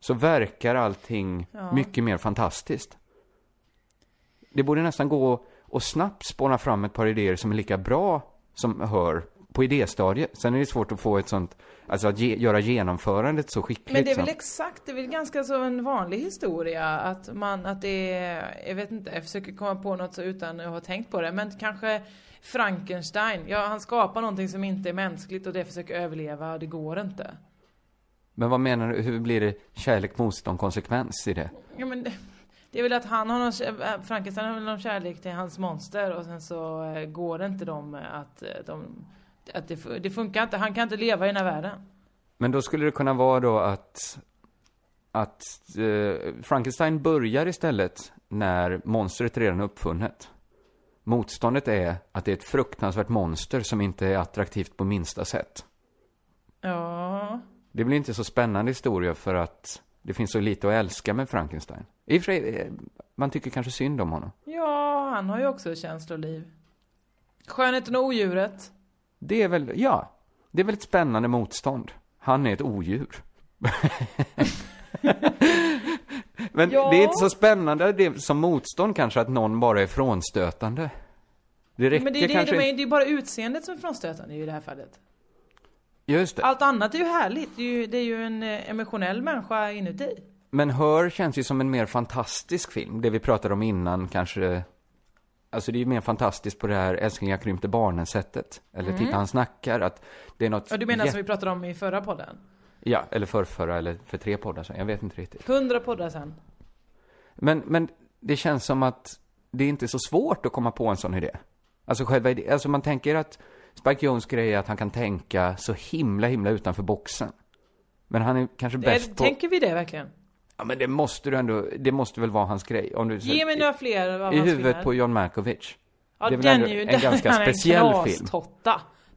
S8: Så verkar allting
S9: Ja.
S8: mycket mer fantastiskt. Det borde nästan gå att snabbt spåna fram ett par idéer som är lika bra som hör på idéstadiet. Sen är det svårt att få ett sånt, alltså att ge, göra genomförandet så skickligt.
S9: Men det är väl
S8: som-
S9: exakt, det är väl ganska så en vanlig historia att man, att det är, jag vet inte, jag försöker komma på något så utan att ha tänkt på det, men kanske Frankenstein, ja han skapar någonting som inte är mänskligt och det försöker överleva, det går inte.
S8: Men vad menar du, hur blir det kärlek, motstånd, konsekvens i det?
S9: Ja men det, är väl att han har någon, äh, Frankenstein har väl någon kärlek till hans monster och sen så eh, går det inte dem eh, att eh, de, att det, det funkar inte, han kan inte leva i den här världen.
S8: Men då skulle det kunna vara då att, att eh, Frankenstein börjar istället när monstret redan är uppfunnet. Motståndet är att det är ett fruktansvärt monster som inte är attraktivt på minsta sätt.
S9: Ja.
S8: Det blir inte så spännande historia för att det finns så lite att älska med Frankenstein. I och för sig, eh, man tycker kanske synd om honom.
S9: Ja, han har ju också känsloliv. Skönheten och odjuret.
S8: Det är väl, ja, det är väl ett spännande motstånd. Han är ett odjur. Men
S9: Ja.
S8: det är inte så spännande det som motstånd kanske att någon bara är frånstötande. Det räcker
S9: Men det är, det,
S8: kanske
S9: är, det är bara utseendet som är frånstötande i det här fallet.
S8: Just det.
S9: Allt annat är ju härligt. Det är ju, det är ju en eh, emotionell människa inuti.
S8: Men Hör känns ju som en mer fantastisk film. Det vi pratade om innan kanske... Alltså det är ju mer fantastiskt på det här älskling jag krympte barnen-sättet. Eller
S9: Mm.
S8: titta han snackar, att det är något...
S9: Ja, du menar
S8: jätte-
S9: som vi pratade om i förra podden?
S8: Ja, eller förrförra, eller för tre poddar sedan. Jag vet inte riktigt.
S9: Hundra poddar sen.
S8: Men, men det känns som att det är inte så svårt att komma på en sån idé. Alltså själva idé, alltså man tänker att Spike Jones grej är att han kan tänka så himla, himla utanför boxen. Men han är kanske bäst på...
S9: Tänker vi det verkligen?
S8: Ja men det måste du ändå, det måste väl vara hans grej. Om du,
S9: Ge mig några fler av
S8: I huvudet på John Malkovich.
S9: Ja,
S8: det är väl
S9: den är ju,
S8: en ganska
S9: han är
S8: speciell
S9: en
S8: film.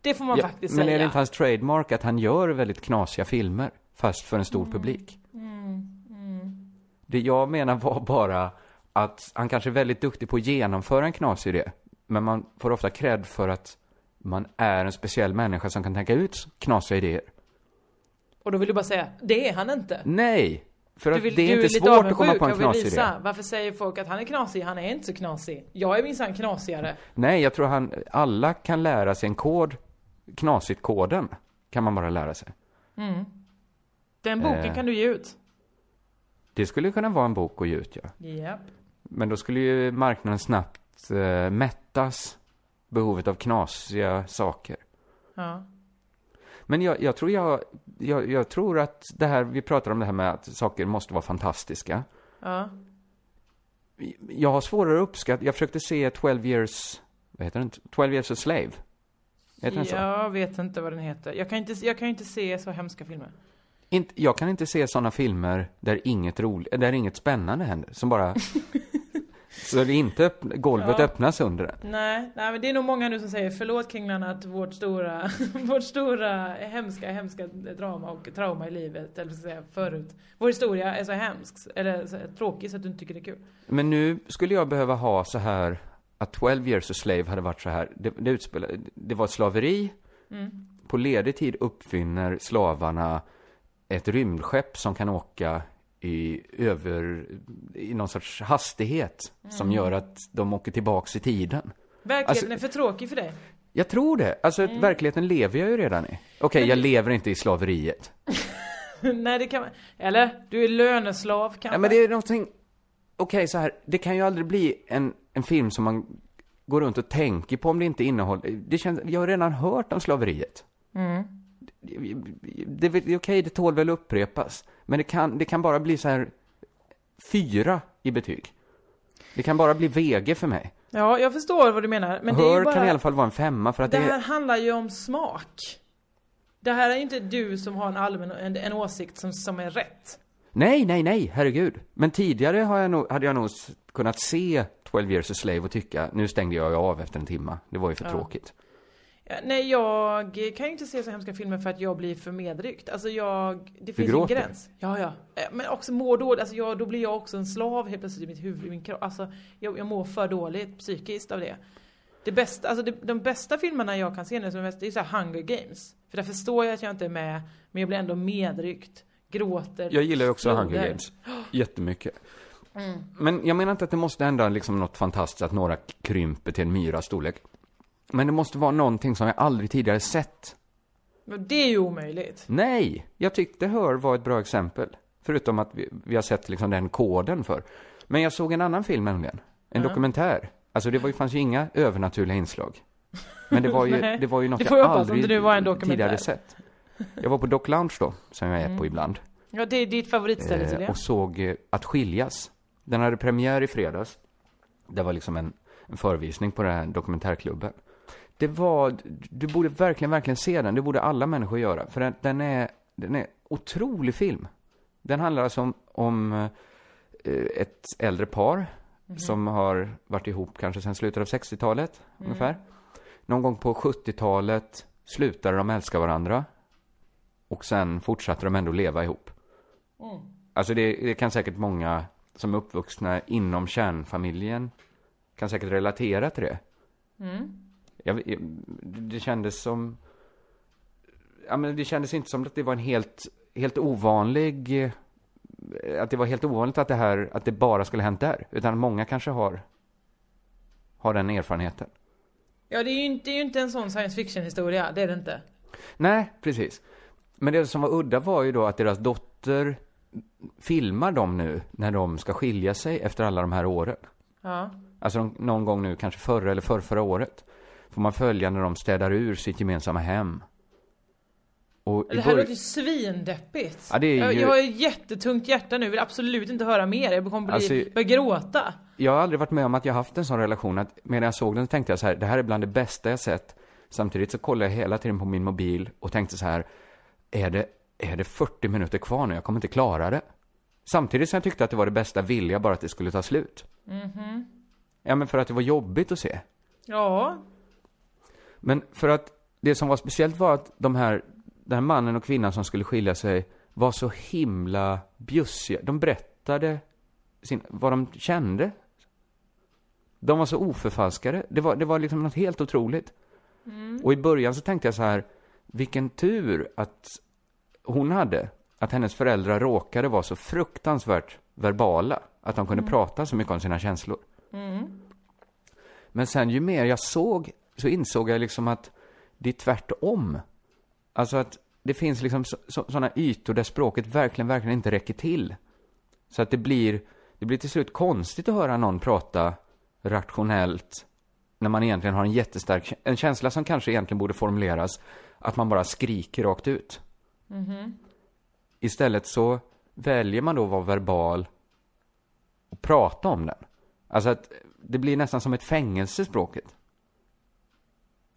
S9: Det får man
S8: Ja,
S9: faktiskt
S8: men
S9: säga.
S8: är det inte hans trademark att han gör väldigt knasiga filmer, fast för en stor publik?
S9: Mm, mm.
S8: Det jag menar var bara att han kanske är väldigt duktig på att genomföra en knasig idé. Men man får ofta cred för att man är en speciell människa som kan tänka ut knasiga idéer.
S9: Och då vill du bara säga, det är han inte.
S8: Nej! För att
S9: vill,
S8: det är inte
S9: lite
S8: svårt att komma på en knasig idé.
S9: Varför säger folk att han är knasig? Han är inte så knasig. Jag är minsann knasigare.
S8: Nej, jag tror han, alla kan lära sig en kod. Knasigt-koden kan man bara lära sig.
S9: Mm. Den boken
S8: Eh.
S9: kan du ge ut.
S8: Det skulle kunna vara en bok att ge ut, ja.
S9: Japp.
S8: Men då skulle ju marknaden snabbt eh, mättas behovet av knasiga saker.
S9: Ja.
S8: Men jag, jag tror jag, jag, jag tror att det här, vi pratar om det här med att saker måste vara fantastiska.
S9: Ja.
S8: jag har svårare att uppskatta, jag försökte se 12 years, vad heter den? 12 years a slave. Heter den så?
S9: Jag vet inte vad den heter. Jag kan inte, jag kan inte se så hemska filmer.
S8: Inte, jag kan inte se sådana filmer där inget roligt, där inget spännande händer, som bara... så det inte öpp, golvet
S9: Ja.
S8: öppnas under den.
S9: Nej, nej, men det är nog många nu som säger förlåt Kringlan att vårt stora, vårt stora hemska, hemska drama och trauma i livet, eller säga, förut. Vår historia är så hemsk, eller så tråkig så att du inte tycker det är kul.
S8: Men nu skulle jag behöva ha så här, att 12 years a slave hade varit så här, det, det, utspelade, det var slaveri,
S9: Mm.
S8: på ledig tid uppfinner slavarna ett rymdskepp som kan åka i, över, i någon sorts hastighet som
S9: Mm.
S8: gör att de åker tillbaks i tiden.
S9: Verkligheten
S8: Alltså-
S9: är för tråkig för dig.
S8: Jag tror det. Alltså,
S9: Mm.
S8: verkligheten lever jag ju redan i. Okej, jag lever inte i slaveriet.
S9: nej, det kan man, eller? Du är löneslav kanske?
S8: Ja, men det är någonting... Okej, så här. Det kan ju aldrig bli en, en film som man går runt och tänker på om det inte innehåller... Det känns... Jag har redan hört om slaveriet.
S9: Mm.
S8: Det, det är okej, det tål väl upprepas. Men det kan, det kan bara bli så här... Fyra i betyg. Det kan bara bli VG för mig.
S9: Ja, jag förstår vad du menar. Men det är
S8: Hör
S9: ju bara...
S8: kan i alla fall vara en femma för att
S9: det
S8: det,
S9: här
S8: är...
S9: handlar ju om smak. Det här är inte du som har en allmän en, en åsikt som, som är rätt.
S8: Nej, nej, nej, herregud. Men tidigare har jag nog, hade jag nog kunnat se 12 years a slave och tycka, nu stängde jag ju av efter en timma. Det var ju för
S9: Ja.
S8: tråkigt.
S9: Ja, nej, jag kan ju inte se så hemska filmer för att jag blir för medryckt. Alltså jag, det finns en gräns. Ja, ja. Eh, Men också mår dåligt, alltså jag, då blir jag också en slav helt plötsligt i mitt huvud, i min kropp. Alltså jag, jag mår för dåligt psykiskt av det. Det bästa, alltså det, de bästa filmerna jag kan se nu som är mest, det är så Hunger Games. För där förstår jag att jag inte är med, men jag blir ändå medryckt, gråter.
S8: Jag gillar också
S9: floder.
S8: Hunger Games. Jättemycket.
S9: Mm.
S8: Men jag menar inte att det måste hända liksom något fantastiskt, att några krymper till en myras storlek. Men det måste vara någonting som jag aldrig tidigare sett.
S9: Men det är ju omöjligt.
S8: Nej, jag tyckte Hör var ett bra exempel. Förutom att vi, vi har sett liksom den koden för. Men jag såg en annan film nämligen. En
S9: Ja.
S8: dokumentär. Alltså det var ju, fanns ju inga övernaturliga inslag. Men det var ju, det var ju något jag aldrig tidigare sett. Jag var på Dock Lounge då, som jag är
S9: Mm.
S8: på ibland.
S9: Ja, det är ditt favoritställe till
S8: Eh,
S9: det.
S8: och såg eh, Att skiljas. Den hade premiär i fredags. Det var liksom en, en förvisning på den här dokumentärklubben. Det var, du borde verkligen, verkligen se den. Det borde alla människor göra. För den, den är, den är otrolig film. Den handlar alltså om, om eh, ett äldre par
S9: Mhm.
S8: som har varit ihop kanske sedan slutet av 60-talet
S9: Mm.
S8: ungefär. Någon gång på 70-talet slutade de älska varandra. Och sen fortsatte de ändå leva ihop.
S9: Mm.
S8: Alltså det, det kan säkert många som är uppvuxna inom kärnfamiljen kan säkert relatera till det.
S9: Mm.
S8: Jag, det kändes som... Ja, men det kändes inte som att det var en helt, helt ovanlig... eh, Att det var helt ovanligt att det här, att det bara skulle hänt där. Utan många kanske har, har den erfarenheten.
S9: Ja, det är ju inte, är ju inte en sån science fiction historia, det är det inte.
S8: Nej, precis. Men det som var udda var ju då att deras dotter filmar dem nu när de ska skilja sig efter alla de här åren.
S9: Ja.
S8: Alltså någon gång nu, kanske förra eller förrförra året. Får man följa när de städar ur sitt gemensamma hem. Och
S9: Det här låter ju svindeppigt.
S8: Ja, det är
S9: jag,
S8: ju-
S9: jag har ett jättetungt hjärta nu, vill absolut inte höra mer. Jag kommer bli,
S8: Alltså-
S9: börja gråta.
S8: Jag har aldrig varit med om att jag haft en sån relation att medan jag såg den tänkte jag så här, det här är bland det bästa jag sett. Samtidigt så kollade jag hela tiden på min mobil och tänkte så här, är det, är det 40 minuter kvar nu? Jag kommer inte klara det. Samtidigt som jag tyckte att det var det bästa ville jag bara att det skulle ta slut.
S9: Mhm.
S8: Ja, men för att det var jobbigt att se.
S9: Ja.
S8: Men för att det som var speciellt var att de här, den här mannen och kvinnan som skulle skilja sig var så himla bjussiga. De berättade sin, vad de kände. De var så oförfalskade. Det var, det var liksom något helt otroligt.
S9: Mm.
S8: Och i början så tänkte jag så här, vilken tur att hon hade. Att hennes föräldrar råkade vara så fruktansvärt verbala. Att de kunde
S9: Mm.
S8: prata så mycket om sina känslor.
S9: Mm.
S8: Men sen ju mer jag såg så insåg jag liksom att det är tvärtom. Alltså att det finns liksom så, så, sådana ytor där språket verkligen, verkligen inte räcker till. Så att det blir, det blir till slut konstigt att höra någon prata rationellt när man egentligen har en jättestark, en känsla som kanske egentligen borde formuleras att man bara skriker rakt ut.
S9: Mhm.
S8: Istället så väljer man då att vara verbal och prata om den. Alltså att det blir nästan som ett fängelse, språket.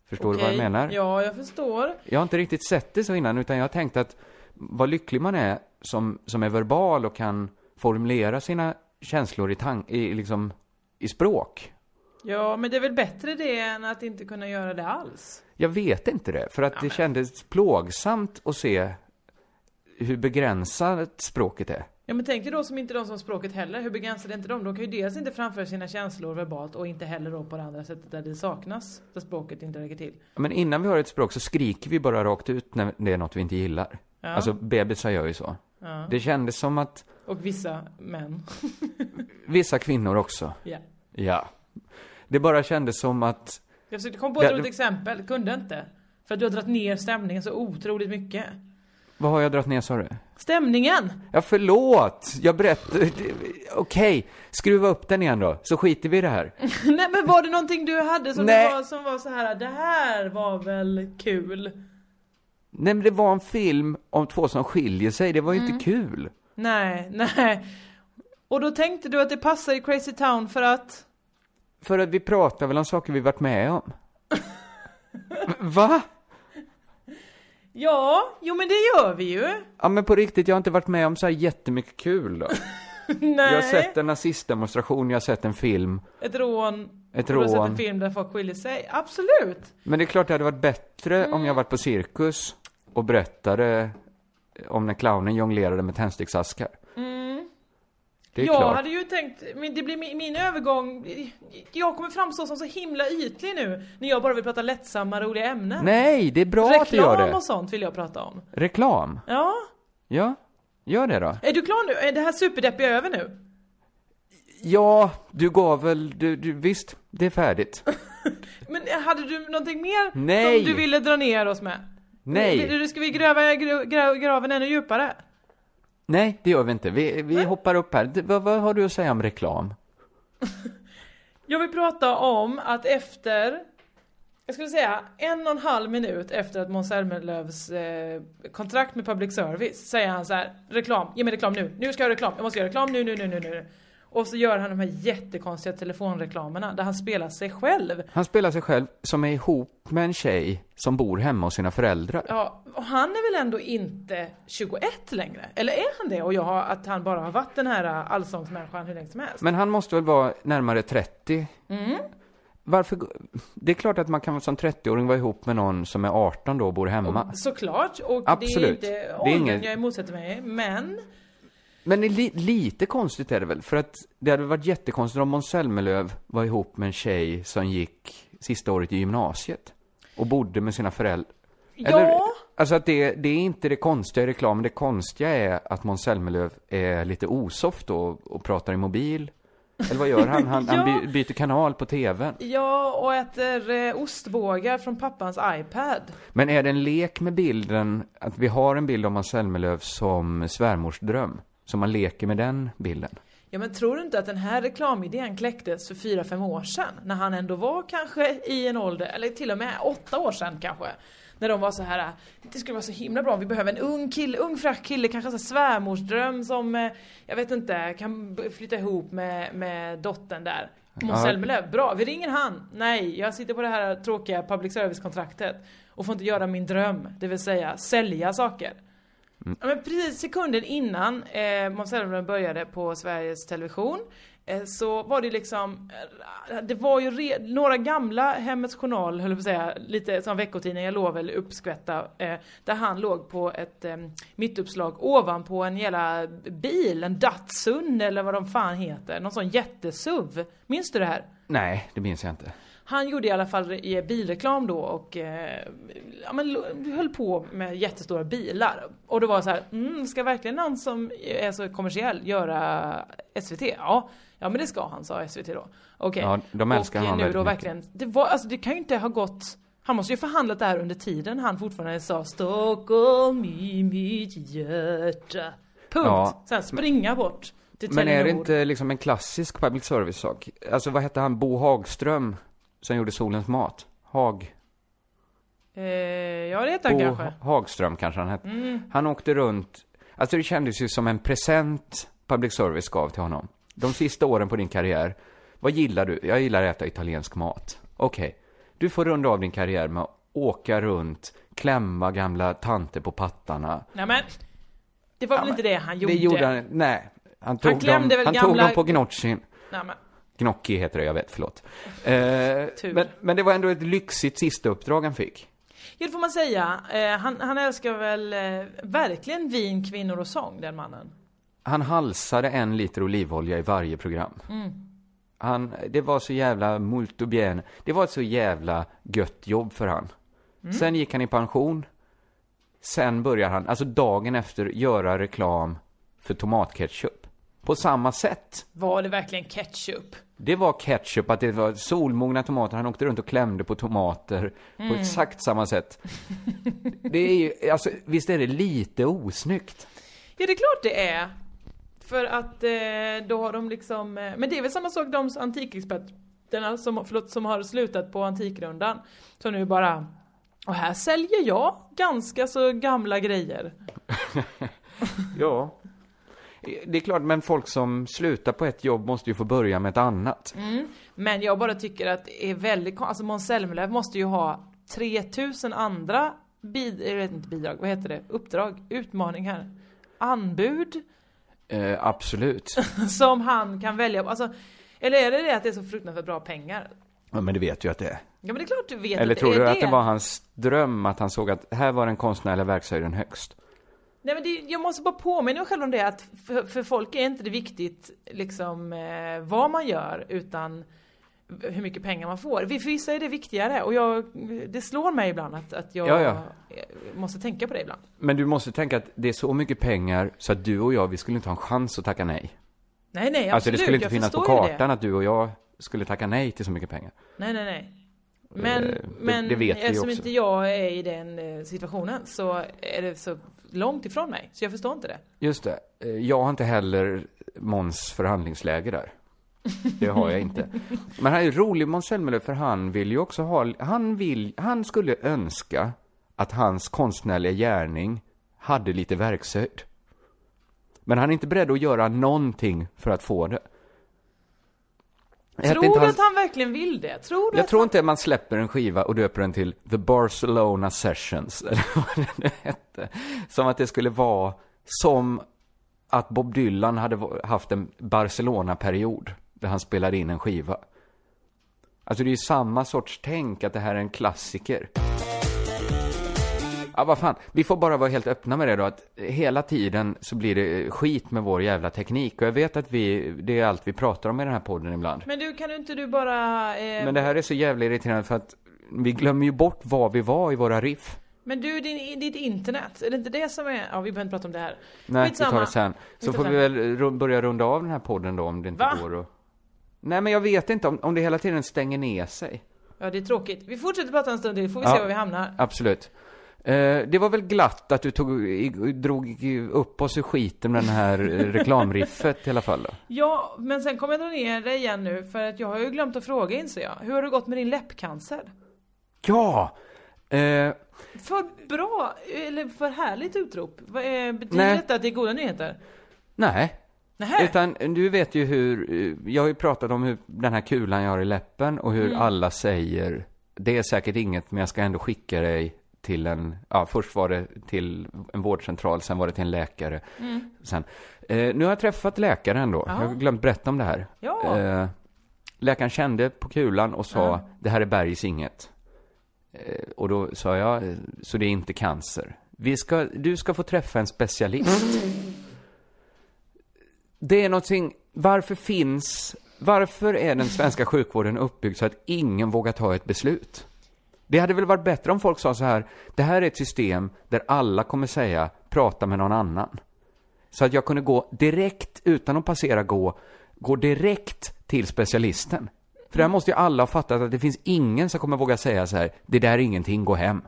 S8: Förstår du vad jag menar?
S9: Ja, jag förstår.
S8: Jag har inte riktigt sett det så innan, utan jag har tänkt att vad lycklig man är som, som är verbal och kan formulera sina känslor i, tan- i, liksom, i språk.
S9: Ja, men det är väl bättre det än att inte kunna göra det alls?
S8: Jag vet inte det, för att det kändes plågsamt att se hur begränsat språket är.
S9: Ja men tänk dig då som inte de som språket heller, hur begränsar det inte dem? De kan ju dels inte framföra sina känslor verbalt och inte heller då på det andra sättet där det saknas, där språket inte räcker till.
S8: Men innan vi har ett språk så skriker vi bara rakt ut när det är något vi inte gillar.
S9: Ja.
S8: Alltså bebisar gör ju så.
S9: Ja.
S8: Det kändes som att
S9: Och vissa män.
S8: vissa kvinnor också.
S9: Ja.
S8: Ja. Det bara kändes som att
S9: Jag försökte komma på ett
S8: Ja,
S9: roligt exempel, kunde inte. För att du har dragit ner stämningen så otroligt mycket.
S8: Vad har jag dragit ner sa du?
S9: Stämningen!
S8: Ja, förlåt! Jag berättade... Okej, skruva upp den igen då, så skiter vi i det här.
S9: Nej men var det någonting du hade som,
S8: Nej.
S9: var, som var så här, det här var väl kul?
S8: Nej men det var en film om två som skiljer sig, det var ju
S9: Mm.
S8: inte kul.
S9: Nej, nej. Och då tänkte du att det passar i Crazy Town för att?
S8: För att vi pratar väl om saker vi varit med om. Va?
S9: Ja, jo men det gör vi ju.
S8: Ja men på riktigt, jag har inte varit med om så här jättemycket kul då.
S9: Nej.
S8: Jag har sett en nazistdemonstration, jag har sett en film.
S9: Ett rån.
S8: Ett
S9: och Du har sett
S8: rån.
S9: en film där folk skiljer sig. Absolut.
S8: Men det är klart det hade varit bättre om
S9: Mm.
S8: jag varit på cirkus och berättade om när clownen jonglerade med tändsticksaskar.
S9: Jag
S8: klart.
S9: hade ju tänkt, men det blir min, min övergång, jag kommer framstå som så himla ytlig nu när jag bara vill prata lättsamma, roliga ämnen.
S8: Nej, det är bra att du gör
S9: Reklam
S8: det.
S9: och sånt vill jag prata om.
S8: Reklam?
S9: Ja.
S8: Ja, gör det då.
S9: Är du klar nu? Är det här superdeppiga över nu?
S8: Ja, du gav väl, du, du, visst, det är färdigt.
S9: Men hade du någonting mer
S8: Nej.
S9: som du ville dra ner oss med?
S8: Nej.
S9: Vill- Ska vi gräva gra- gra- graven ännu djupare?
S8: Nej, det gör vi inte. Vi, vi hoppar upp här. Vad, vad har du att säga om reklam?
S9: Jag vill prata om att efter jag skulle säga en och en halv minut efter att Måns Zelmerlöws eh, kontrakt med public service säger han så här: reklam, ge mig reklam nu, nu ska jag ha reklam, jag måste göra reklam nu, nu, nu, nu, nu. Och så gör han de här jättekonstiga telefonreklamerna där han spelar sig själv.
S8: Han spelar sig själv som är ihop med en tjej som bor hemma hos sina föräldrar.
S9: Ja, och han är väl ändå inte 21 längre? Eller är han det? Och jag har, att han bara har varit den här allsångsmänniskan hur länge som helst.
S8: Men han måste väl vara närmare 30?
S9: Mm.
S8: Varför? Det är klart att man kan som 30-åring vara ihop med någon som är 18 då och bor hemma.
S9: Såklart, och
S8: Absolut.
S9: det är
S8: Det
S9: inte
S8: är
S9: åldern
S8: inget-
S9: jag motsätter mig, men
S8: Men li lite konstigt är det väl? För att det hade varit jättekonstigt om Måns Zelmerlöw var ihop med en tjej som gick sista året i gymnasiet. Och bodde med sina föräldrar.
S9: Ja.
S8: alltså att det, det är inte det konstiga i reklamen. Det konstiga är att Måns Zelmerlöw är lite osoft och, och pratar i mobil. Eller vad gör han? Han, han
S9: Ja.
S8: by, byter kanal på tvn.
S9: Ja, och äter eh, ostbågar från pappans iPad.
S8: Men är det en lek med bilden, att vi har en bild av Måns Zelmerlöw som svärmorsdröm? Så man leker med den bilden?
S9: Ja men tror du inte att den här reklamidén kläcktes för 4-5 år sedan? När han ändå var kanske i en ålder, eller till och med 8 år sedan kanske. När de var så här, det skulle vara så himla bra, vi behöver en ung kille, ung fräck kille, kanske här svärmorsdröm som, eh, jag vet inte, kan flytta ihop med, med dottern där. Måns. Zelmerlöw, bra, vi ringer han. Nej, jag sitter på det här tråkiga public service-kontraktet och får inte göra min dröm, det vill säga sälja saker. Ja, men precis sekunden innan eh, Måns Zelmerlöw började på Sveriges Television eh, så var det liksom, eh, det var ju re, några gamla Hemmets Journal, höll jag på att säga, lite som veckotidningar, jag låg väl uppskvätta, eh, där han låg på ett eh, mittuppslag ovanpå en jävla bil, en Datsun eller vad de fan heter, någon sån jättesuv. Minns du det här?
S8: Nej, det minns jag inte.
S9: Han gjorde i alla fall i bilreklam då och eh, ja, men, höll på med jättestora bilar. Och det var så här, mm, ska verkligen någon som är så kommersiell göra SVT? Ja, ja men det ska han, sa SVT då. Okej.
S8: Ja, de älskar
S9: och
S8: honom
S9: nu då verkligen, det var, alltså det kan ju inte ha gått han måste ju förhandlat det här under tiden han fortfarande sa Stockholm i mitt hjärta. Punkt.
S8: Ja,
S9: Sen springa bort till
S8: Men är det inte liksom en klassisk public service-sak? Alltså vad hette han, Bo Hagström, som gjorde Solens mat? Hag?
S9: Eh, ja det heter han kanske.
S8: Hagström kanske han hette.
S9: Mm.
S8: Han åkte runt, alltså det kändes ju som en present public service gav till honom. De sista åren på din karriär Vad gillar du? Jag gillar att äta italiensk mat. Okej. Du får runda av din karriär med att åka runt, klämma gamla tanter på pattarna.
S9: Nej men, det var väl inte det han gjorde?
S8: Det gjorde han, nej. Han tog,
S9: klämde
S8: dem,
S9: väl
S8: han
S9: gamla-
S8: tog dem på gnochin.
S9: Nej, men.
S8: Gnocchi heter det, jag vet, förlåt. Eh, men, men det var ändå ett lyxigt sista uppdrag han fick.
S9: Ja, det får man säga. Eh, han, han älskar väl eh, verkligen vin, kvinnor och sång, den mannen.
S8: Han halsade en liter olivolja i varje program.
S9: Mm.
S8: Han, det var så jävla multo bien. Det var ett så jävla gött jobb för han.
S9: Mm.
S8: Sen gick han i pension. Sen börjar han, alltså dagen efter, göra reklam för tomatketchup. På samma sätt.
S9: Var det verkligen ketchup?
S8: Det var ketchup, att det var solmogna tomater. Han åkte runt och klämde på tomater på
S9: Mm.
S8: exakt samma sätt. Det är ju, alltså visst är det lite osnyggt?
S9: Ja, det är klart det är. För att eh, då har de liksom... Eh, men det är väl samma sak de antikexperterna som, förlåt, som har slutat på Antikrundan. Som nu bara... Och här säljer jag ganska så gamla grejer.
S8: Ja. Det är klart, men folk som slutar på ett jobb måste ju få börja med ett annat.
S9: Mm. Men jag bara tycker att det är väldigt Alltså Måns Zelmerlöw måste ju ha 3000 andra bid, jag vet inte bidrag, vad heter det? Uppdrag? Utmaningar? Anbud?
S8: Eh, absolut.
S9: som han kan välja. Alltså, eller är det det att det är så fruktansvärt bra pengar?
S8: Ja, men det vet du att det är.
S9: Ja men det är klart du vet
S8: Eller
S9: att
S8: tror
S9: det är
S8: du att det var hans dröm att han såg att här var den konstnärliga verkshöjden högst?
S9: Nej men det, jag måste bara påminna mig själv om det att för, för folk är inte det viktigt liksom eh, vad man gör utan hur mycket pengar man får. För vissa är det viktigare och jag, det slår mig ibland att, att jag
S8: Ja, ja.
S9: eh, måste tänka på det ibland.
S8: Men du måste tänka att det är så mycket pengar så att du och jag, vi skulle inte ha en chans att tacka nej.
S9: Nej nej absolut,
S8: alltså det skulle inte
S9: jag
S8: finnas på kartan att du och jag skulle tacka nej till så mycket pengar.
S9: Nej nej nej. Men,
S8: Eh, det-
S9: men
S8: det vi ju
S9: eftersom inte jag är i den eh, situationen så är det så långt ifrån mig. Så jag förstår inte det.
S8: Just det. Eh, jag har inte heller Måns förhandlingsläge där. Det har jag inte. Men han är rolig, Måns Zelmerlöw, för han vill ju också ha, han vill, han skulle önska att hans konstnärliga gärning hade lite verkshöjd. Men han är inte beredd att göra någonting för att få det. Jag
S9: Tror du
S8: han-
S9: att han verkligen vill det? Tror du
S8: jag tror inte man släpper en skiva och döper den till The Barcelona Sessions, eller vad det hette. Som att det skulle vara som att Bob Dylan hade haft en Barcelona-period, där han spelade in en skiva. Alltså det är ju samma sorts tänk, att det här är en klassiker. Ja, vad fan. Vi får bara vara helt öppna med det då, att hela tiden så blir det skit med vår jävla teknik. Och jag vet att vi, det är allt vi pratar om i den här podden ibland.
S9: Men du, kan du inte du bara... Eh,
S8: Men det här är så jävla irriterande för att vi glömmer ju bort var vi var i våra riff.
S9: Men du, din, ditt internet, är det inte det som är... Ja, vi behöver inte prata om det här.
S8: Nej,
S9: Skitsamma.
S8: vi tar det sen. Så får vi väl börja runda av den här podden då om det inte
S9: Va?
S8: går att... Nej, men jag vet inte om, om det hela tiden stänger ner sig.
S9: Ja, det är tråkigt. Vi fortsätter prata en stund till, får vi
S8: Ja.
S9: se var vi hamnar.
S8: Absolut. Eh, det var väl glatt att du tog, drog upp oss ur skiten med den här eh, reklamriffet i alla fall då.
S9: Ja, men sen kommer jag dra ner det igen nu, för att jag har ju glömt att fråga inser jag. Hur har det gått med din läppcancer?
S8: Ja! Eh,
S9: För bra, eller för härligt utrop. Är, betyder
S8: Nej.
S9: detta att det är goda nyheter?
S8: nej.
S9: Nähä?
S8: Utan du vet ju hur, eh, jag har ju pratat om hur den här kulan jag har i läppen och hur
S9: Mm.
S8: alla säger, det är säkert inget men jag ska ändå skicka dig till en, ja först var det till en vårdcentral, sen var det till en läkare.
S9: Mm.
S8: Sen, eh, nu har jag träffat läkaren då,
S9: Ja.
S8: jag har glömt berätta om det här.
S9: Ja.
S8: Eh, läkaren kände på kulan och sa,
S9: Ja.
S8: det här är bergis inget. Eh, och då sa jag, så det är inte cancer. Vi ska, du ska få träffa en specialist. Det är någonting, varför finns, varför är den svenska sjukvården uppbyggd så att ingen vågar ta ett beslut? Det hade väl varit bättre om folk sa så här, det här är ett system där alla kommer säga, prata med någon annan. Så att jag kunde gå direkt, utan att passera gå, gå direkt till specialisten. För där måste ju alla ha fattat att det finns ingen som kommer våga säga så här, det där är ingenting, gå hem.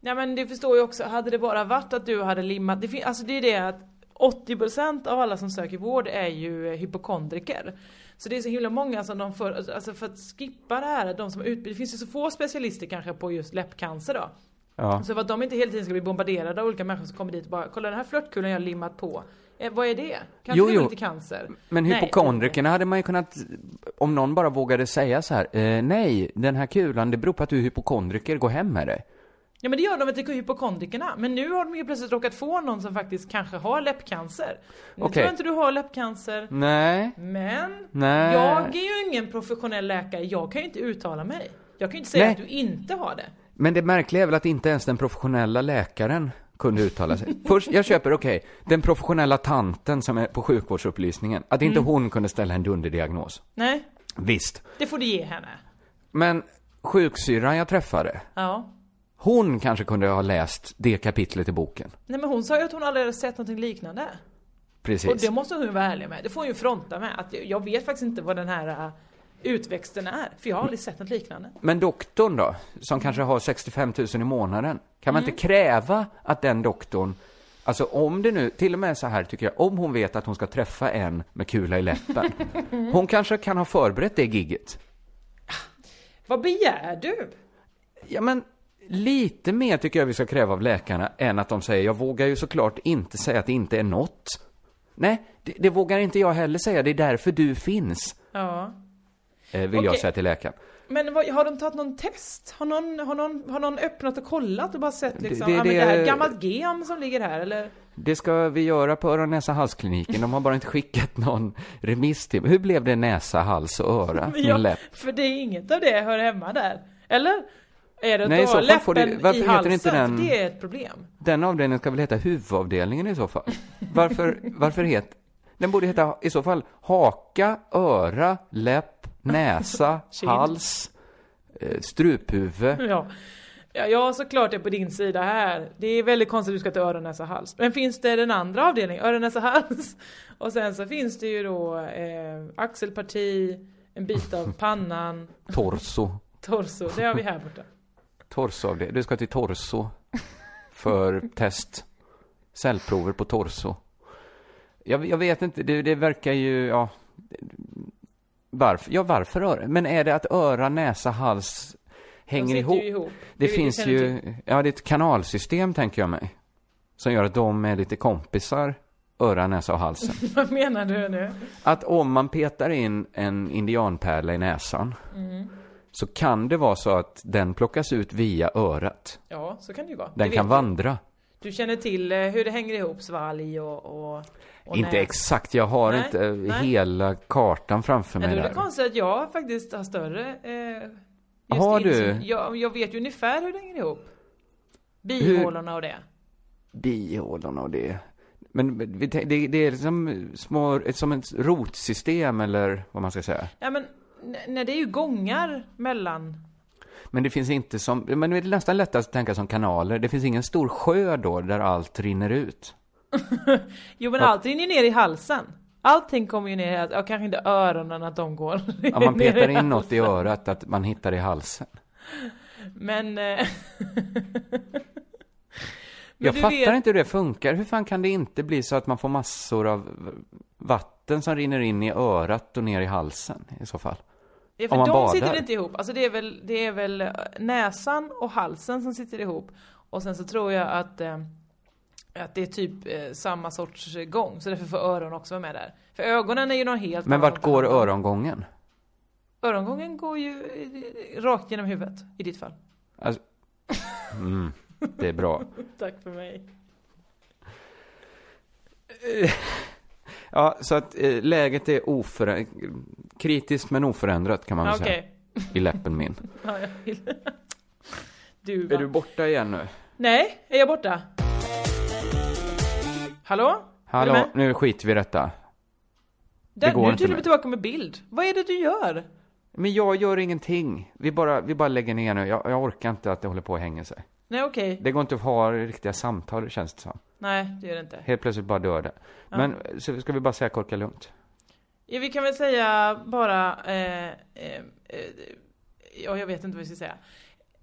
S9: Nej men du förstår ju också, hade det bara varit att du hade limmat, det fin- alltså det är det att 80% av alla som söker vård är ju eh, hypokondriker. Så det är så himla många som de får, alltså för att skippa det här, de som utbildning, det finns ju så få specialister kanske på just läppcancer då.
S8: Ja.
S9: Så för att de inte hela tiden ska bli bombarderade av olika människor som kommer dit och bara Kolla den här flörtkulan jag har limmat på. Eh, vad är det? Kanske
S8: Jo, jo.
S9: till cancer?
S8: Men hypokondrikerna hade man ju kunnat, om någon bara vågade säga så här, eh, nej, den här kulan, det beror på att du är hypokondriker, gå hem med det.
S9: Ja men det gör de väl till hypokondrikerna. Men nu har de ju plötsligt råkat få någon som faktiskt kanske har läppcancer. Nu
S8: Okej.
S9: tror jag inte du har läppcancer.
S8: Nej.
S9: Men
S8: Nej.
S9: jag är ju ingen professionell läkare. Jag kan ju inte uttala mig. Jag kan ju inte säga
S8: Nej.
S9: att du inte har det.
S8: Men det märkliga är väl att inte ens den professionella läkaren kunde uttala sig. Först, jag köper, okej, den professionella tanten som är på sjukvårdsupplysningen, att inte
S9: Mm.
S8: hon kunde ställa en dunderdiagnos.
S9: Nej,
S8: Visst.
S9: det får du ge henne.
S8: Men sjuksyrran jag träffade,
S9: Ja.
S8: Hon kanske kunde ha läst det kapitlet i boken.
S9: Nej men hon sa ju att hon aldrig hade sett någonting liknande.
S8: Precis.
S9: Och det måste hon ju vara ärlig med. Det får hon ju fronta med. Att jag vet faktiskt inte vad den här äh, utväxten är. För jag har aldrig sett något liknande.
S8: Men doktorn då, som kanske har 65 000 i månaden, kan man
S9: Mm.
S8: inte kräva att den doktorn, alltså om det nu, till och med så här tycker jag, om hon vet att hon ska träffa en med kula i läppen, hon kanske kan ha förberett det gigget.
S9: Vad begär du?
S8: Ja men, lite mer tycker jag vi ska kräva av läkarna än att de säger, jag vågar ju såklart inte säga att det inte är något. Nej, det, det vågar inte jag heller säga, det är därför du finns,
S9: Ja.
S8: eh, vill jag
S9: Okej.
S8: säga till läkaren.
S9: Men vad, har de tagit någon test? Har någon, har, någon, har någon öppnat och kollat och bara sett liksom,
S8: det-
S9: det, men
S8: det-
S9: här är gammalt gem som ligger här eller?
S8: Det ska vi göra på öron, näsa, halskliniken. De har bara inte skickat någon remiss till. Hur blev det näsa, hals och öra?
S9: Ja,
S8: läpp.
S9: för det är inget av det hör hemma där. Eller? Är det
S8: Nej, i
S9: har
S8: så fall får
S9: läppen
S8: det- varför
S9: i
S8: heter
S9: halsen?
S8: inte den-
S9: För det är ett problem.
S8: Den avdelningen ska väl heta huvudavdelningen i så fall? Varför, varför het... Den borde heta i så fall haka, öra, läpp, näsa, hals, eh, struphuvud.
S9: Ja. Ja, jag såklart är på din sida här. Det är väldigt konstigt att du ska till öron, näsa, hals. Men finns det den andra avdelningen, öron, näsa, hals? Och sen så finns det ju då eh, axelparti, en bit av pannan,
S8: Torso.
S9: torso. Det har vi här borta.
S8: Torso av det. Du ska till torso för test. Cellprover på torso. Jag, jag vet inte, det, det verkar ju, ja. Varför? Ja, varför öra? Men är det att öra, näsa, hals hänger ihop?
S9: ihop.
S8: Det,
S9: Det- det
S8: finns
S9: känner
S8: ju, ja det är ett kanalsystem tänker jag mig. Som gör att de är lite kompisar, öra, näsa och halsen.
S9: Vad menar du nu?
S8: Att om man petar in en indianpärla i näsan
S9: Mm.
S8: Så kan det vara så att den plockas ut via örat.
S9: Ja, så kan det ju vara.
S8: Den kan vandra.
S9: Du känner till eh, hur det hänger ihop, svalg och, och, och
S8: inte
S9: näs.
S8: exakt, jag har
S9: Nej,
S8: inte eh,
S9: nej.
S8: hela kartan framför mig
S9: då är det konstigt att jag faktiskt har större eh,
S8: Har du?
S9: Jag, jag vet ju ungefär hur det hänger ihop. Bihålorna och det.
S8: Bihålorna och det. Men det, det är som små, ett- som ett rotsystem eller vad man ska säga.
S9: Ja men, nej det är ju gångar mellan.
S8: Men det finns inte som, men det är nästan lättast att tänka som kanaler. Det finns ingen stor sjö då där allt rinner ut.
S9: Jo men
S8: Ja.
S9: allt rinner ju ner i halsen. Allting kommer ju ner i halsen. Ja, kanske inte öronen att de går
S8: Om man petar in något i örat, att man hittar i halsen.
S9: Men...
S8: Jag fattar
S9: vet-
S8: inte hur det funkar. Hur fan kan det inte bli så att man får massor av vatten som rinner in i örat och ner i halsen i så fall?
S9: Ja,
S8: Om
S9: för
S8: man
S9: de
S8: badar.
S9: sitter inte ihop. Alltså det är, väl, det är väl eh, näsan och halsen som sitter ihop. Och sen så tror jag att, eh, att det är typ eh, samma sorts gång. Så därför får öronen också vara med där. För ögonen är ju någon helt
S8: Men vart går örongången?
S9: Örongången går ju eh, rakt genom huvudet i ditt fall.
S8: Alltså, mm, det är bra.
S9: Tack för mig.
S8: Ja, så att eh, läget är oförändrat. Kritiskt men oförändrat kan man väl säga.
S9: Okej.
S8: I läppen min.
S9: Ja. Du, va?
S8: Är du borta igen nu?
S9: Nej, är jag borta? Hallå?
S8: Hallå, nu skiter vi i detta.
S9: Där,
S8: går
S9: nu är du
S8: med.
S9: tillbaka med bild. Vad är det du gör?
S8: Men jag gör ingenting. Vi bara, vi bara lägger ner nu. Jag, jag orkar inte att det håller på att hänga sig.
S9: Nej, okej.
S8: Det går inte att ha riktiga samtal, känns det som.
S9: Nej, det gör det inte.
S8: Helt plötsligt bara dör det.
S9: Ja.
S8: Men så ska vi bara säga korka lugnt?
S9: Ja, vi kan väl säga bara... Eh, eh, eh, ja, jag vet inte vad vi ska säga.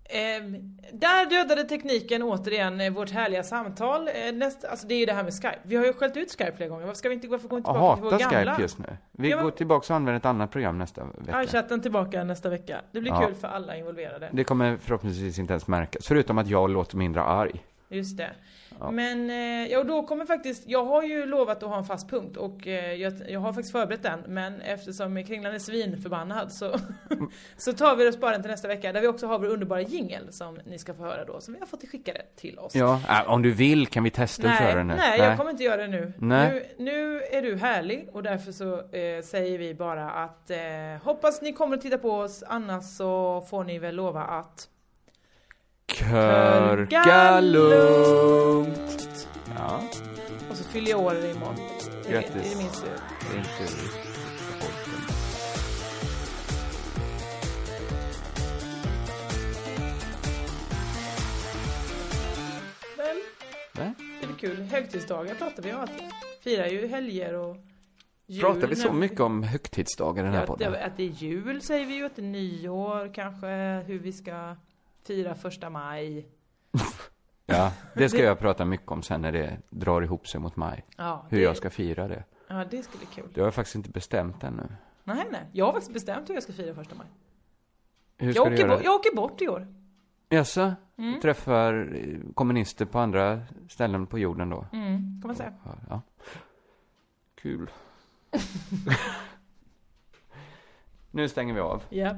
S9: Ehm, där dödade tekniken återigen eh, vårt härliga samtal. Eh, näst, alltså det är ju det här med Skype. Vi har ju skällt ut Skype flera gånger. Varför ska vi inte varför går vi
S8: Jag
S9: tillbaka till vår
S8: hatar
S9: gamla?
S8: Skype just nu. Vi
S9: Ja, men-
S8: går tillbaka och använder ett annat program nästa vecka.
S9: iChatten tillbaka nästa vecka. Det blir
S8: Ja.
S9: kul för alla involverade.
S8: Det kommer förhoppningsvis inte ens märkas, förutom att jag låter mindre arg.
S9: Just det.
S8: Ja.
S9: Men, eh, ja och då kommer faktiskt, jag har ju lovat att ha en fast punkt och eh, jag, jag har faktiskt förberett den. Men eftersom Kringlan är svinförbannad så, så tar vi och sparar den till nästa vecka. Där vi också har vår underbara jingel som ni ska få höra då, som vi har fått skickade till oss.
S8: Ja, äh, om du vill kan vi testa
S9: Nej,
S8: köra den nu.
S9: nej, jag kommer inte göra det nu.
S8: Nej.
S9: Nu, nu är du härlig och därför så eh, säger vi bara att eh, hoppas ni kommer att titta på oss, annars så får ni väl lova att
S8: Körka lugnt. Ja,
S9: Och så fyller jag år imorgon. Det är,
S8: Grattis.
S9: det är min tur.
S8: det är inte.
S9: Men
S8: Nej.
S9: det är väl kul. Högtidsdagar pratar vi om. Att firar ju helger och jul.
S8: Pratar vi så mycket om högtidsdagar i den här
S9: Ja,
S8: podden?
S9: det- att det är jul säger vi ju, att det är nyår kanske, hur vi ska fira första maj.
S8: Ja, det ska jag prata mycket om sen när det drar ihop sig mot maj.
S9: Ja,
S8: Hur
S9: det-
S8: jag ska fira det.
S9: Ja, det ska bli kul.
S8: Det har jag faktiskt inte bestämt ännu.
S9: Nej, nej. Jag har faktiskt bestämt hur jag ska fira första maj.
S8: Hur ska
S9: Jag
S8: du
S9: åker,
S8: göra?
S9: bort, jag åker bort i år.
S8: Jaså?
S9: Mm.
S8: Träffar eh, kommunister på andra ställen på jorden då?
S9: Mm, kan man säga.
S8: Ja. Kul. nu stänger vi av.
S9: Japp.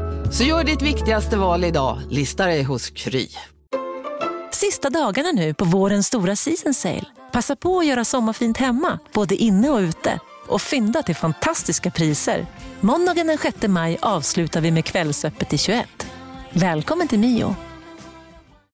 S14: Så gör ditt viktigaste val idag, Lista dig hos Kry.
S15: Sista dagarna nu på vårens stora season sale. Passa på att göra sommarfint hemma, både inne och ute. Och fynda till fantastiska priser. Måndagen den 6 maj avslutar vi med Kvällsöppet i 21. Välkommen till Mio.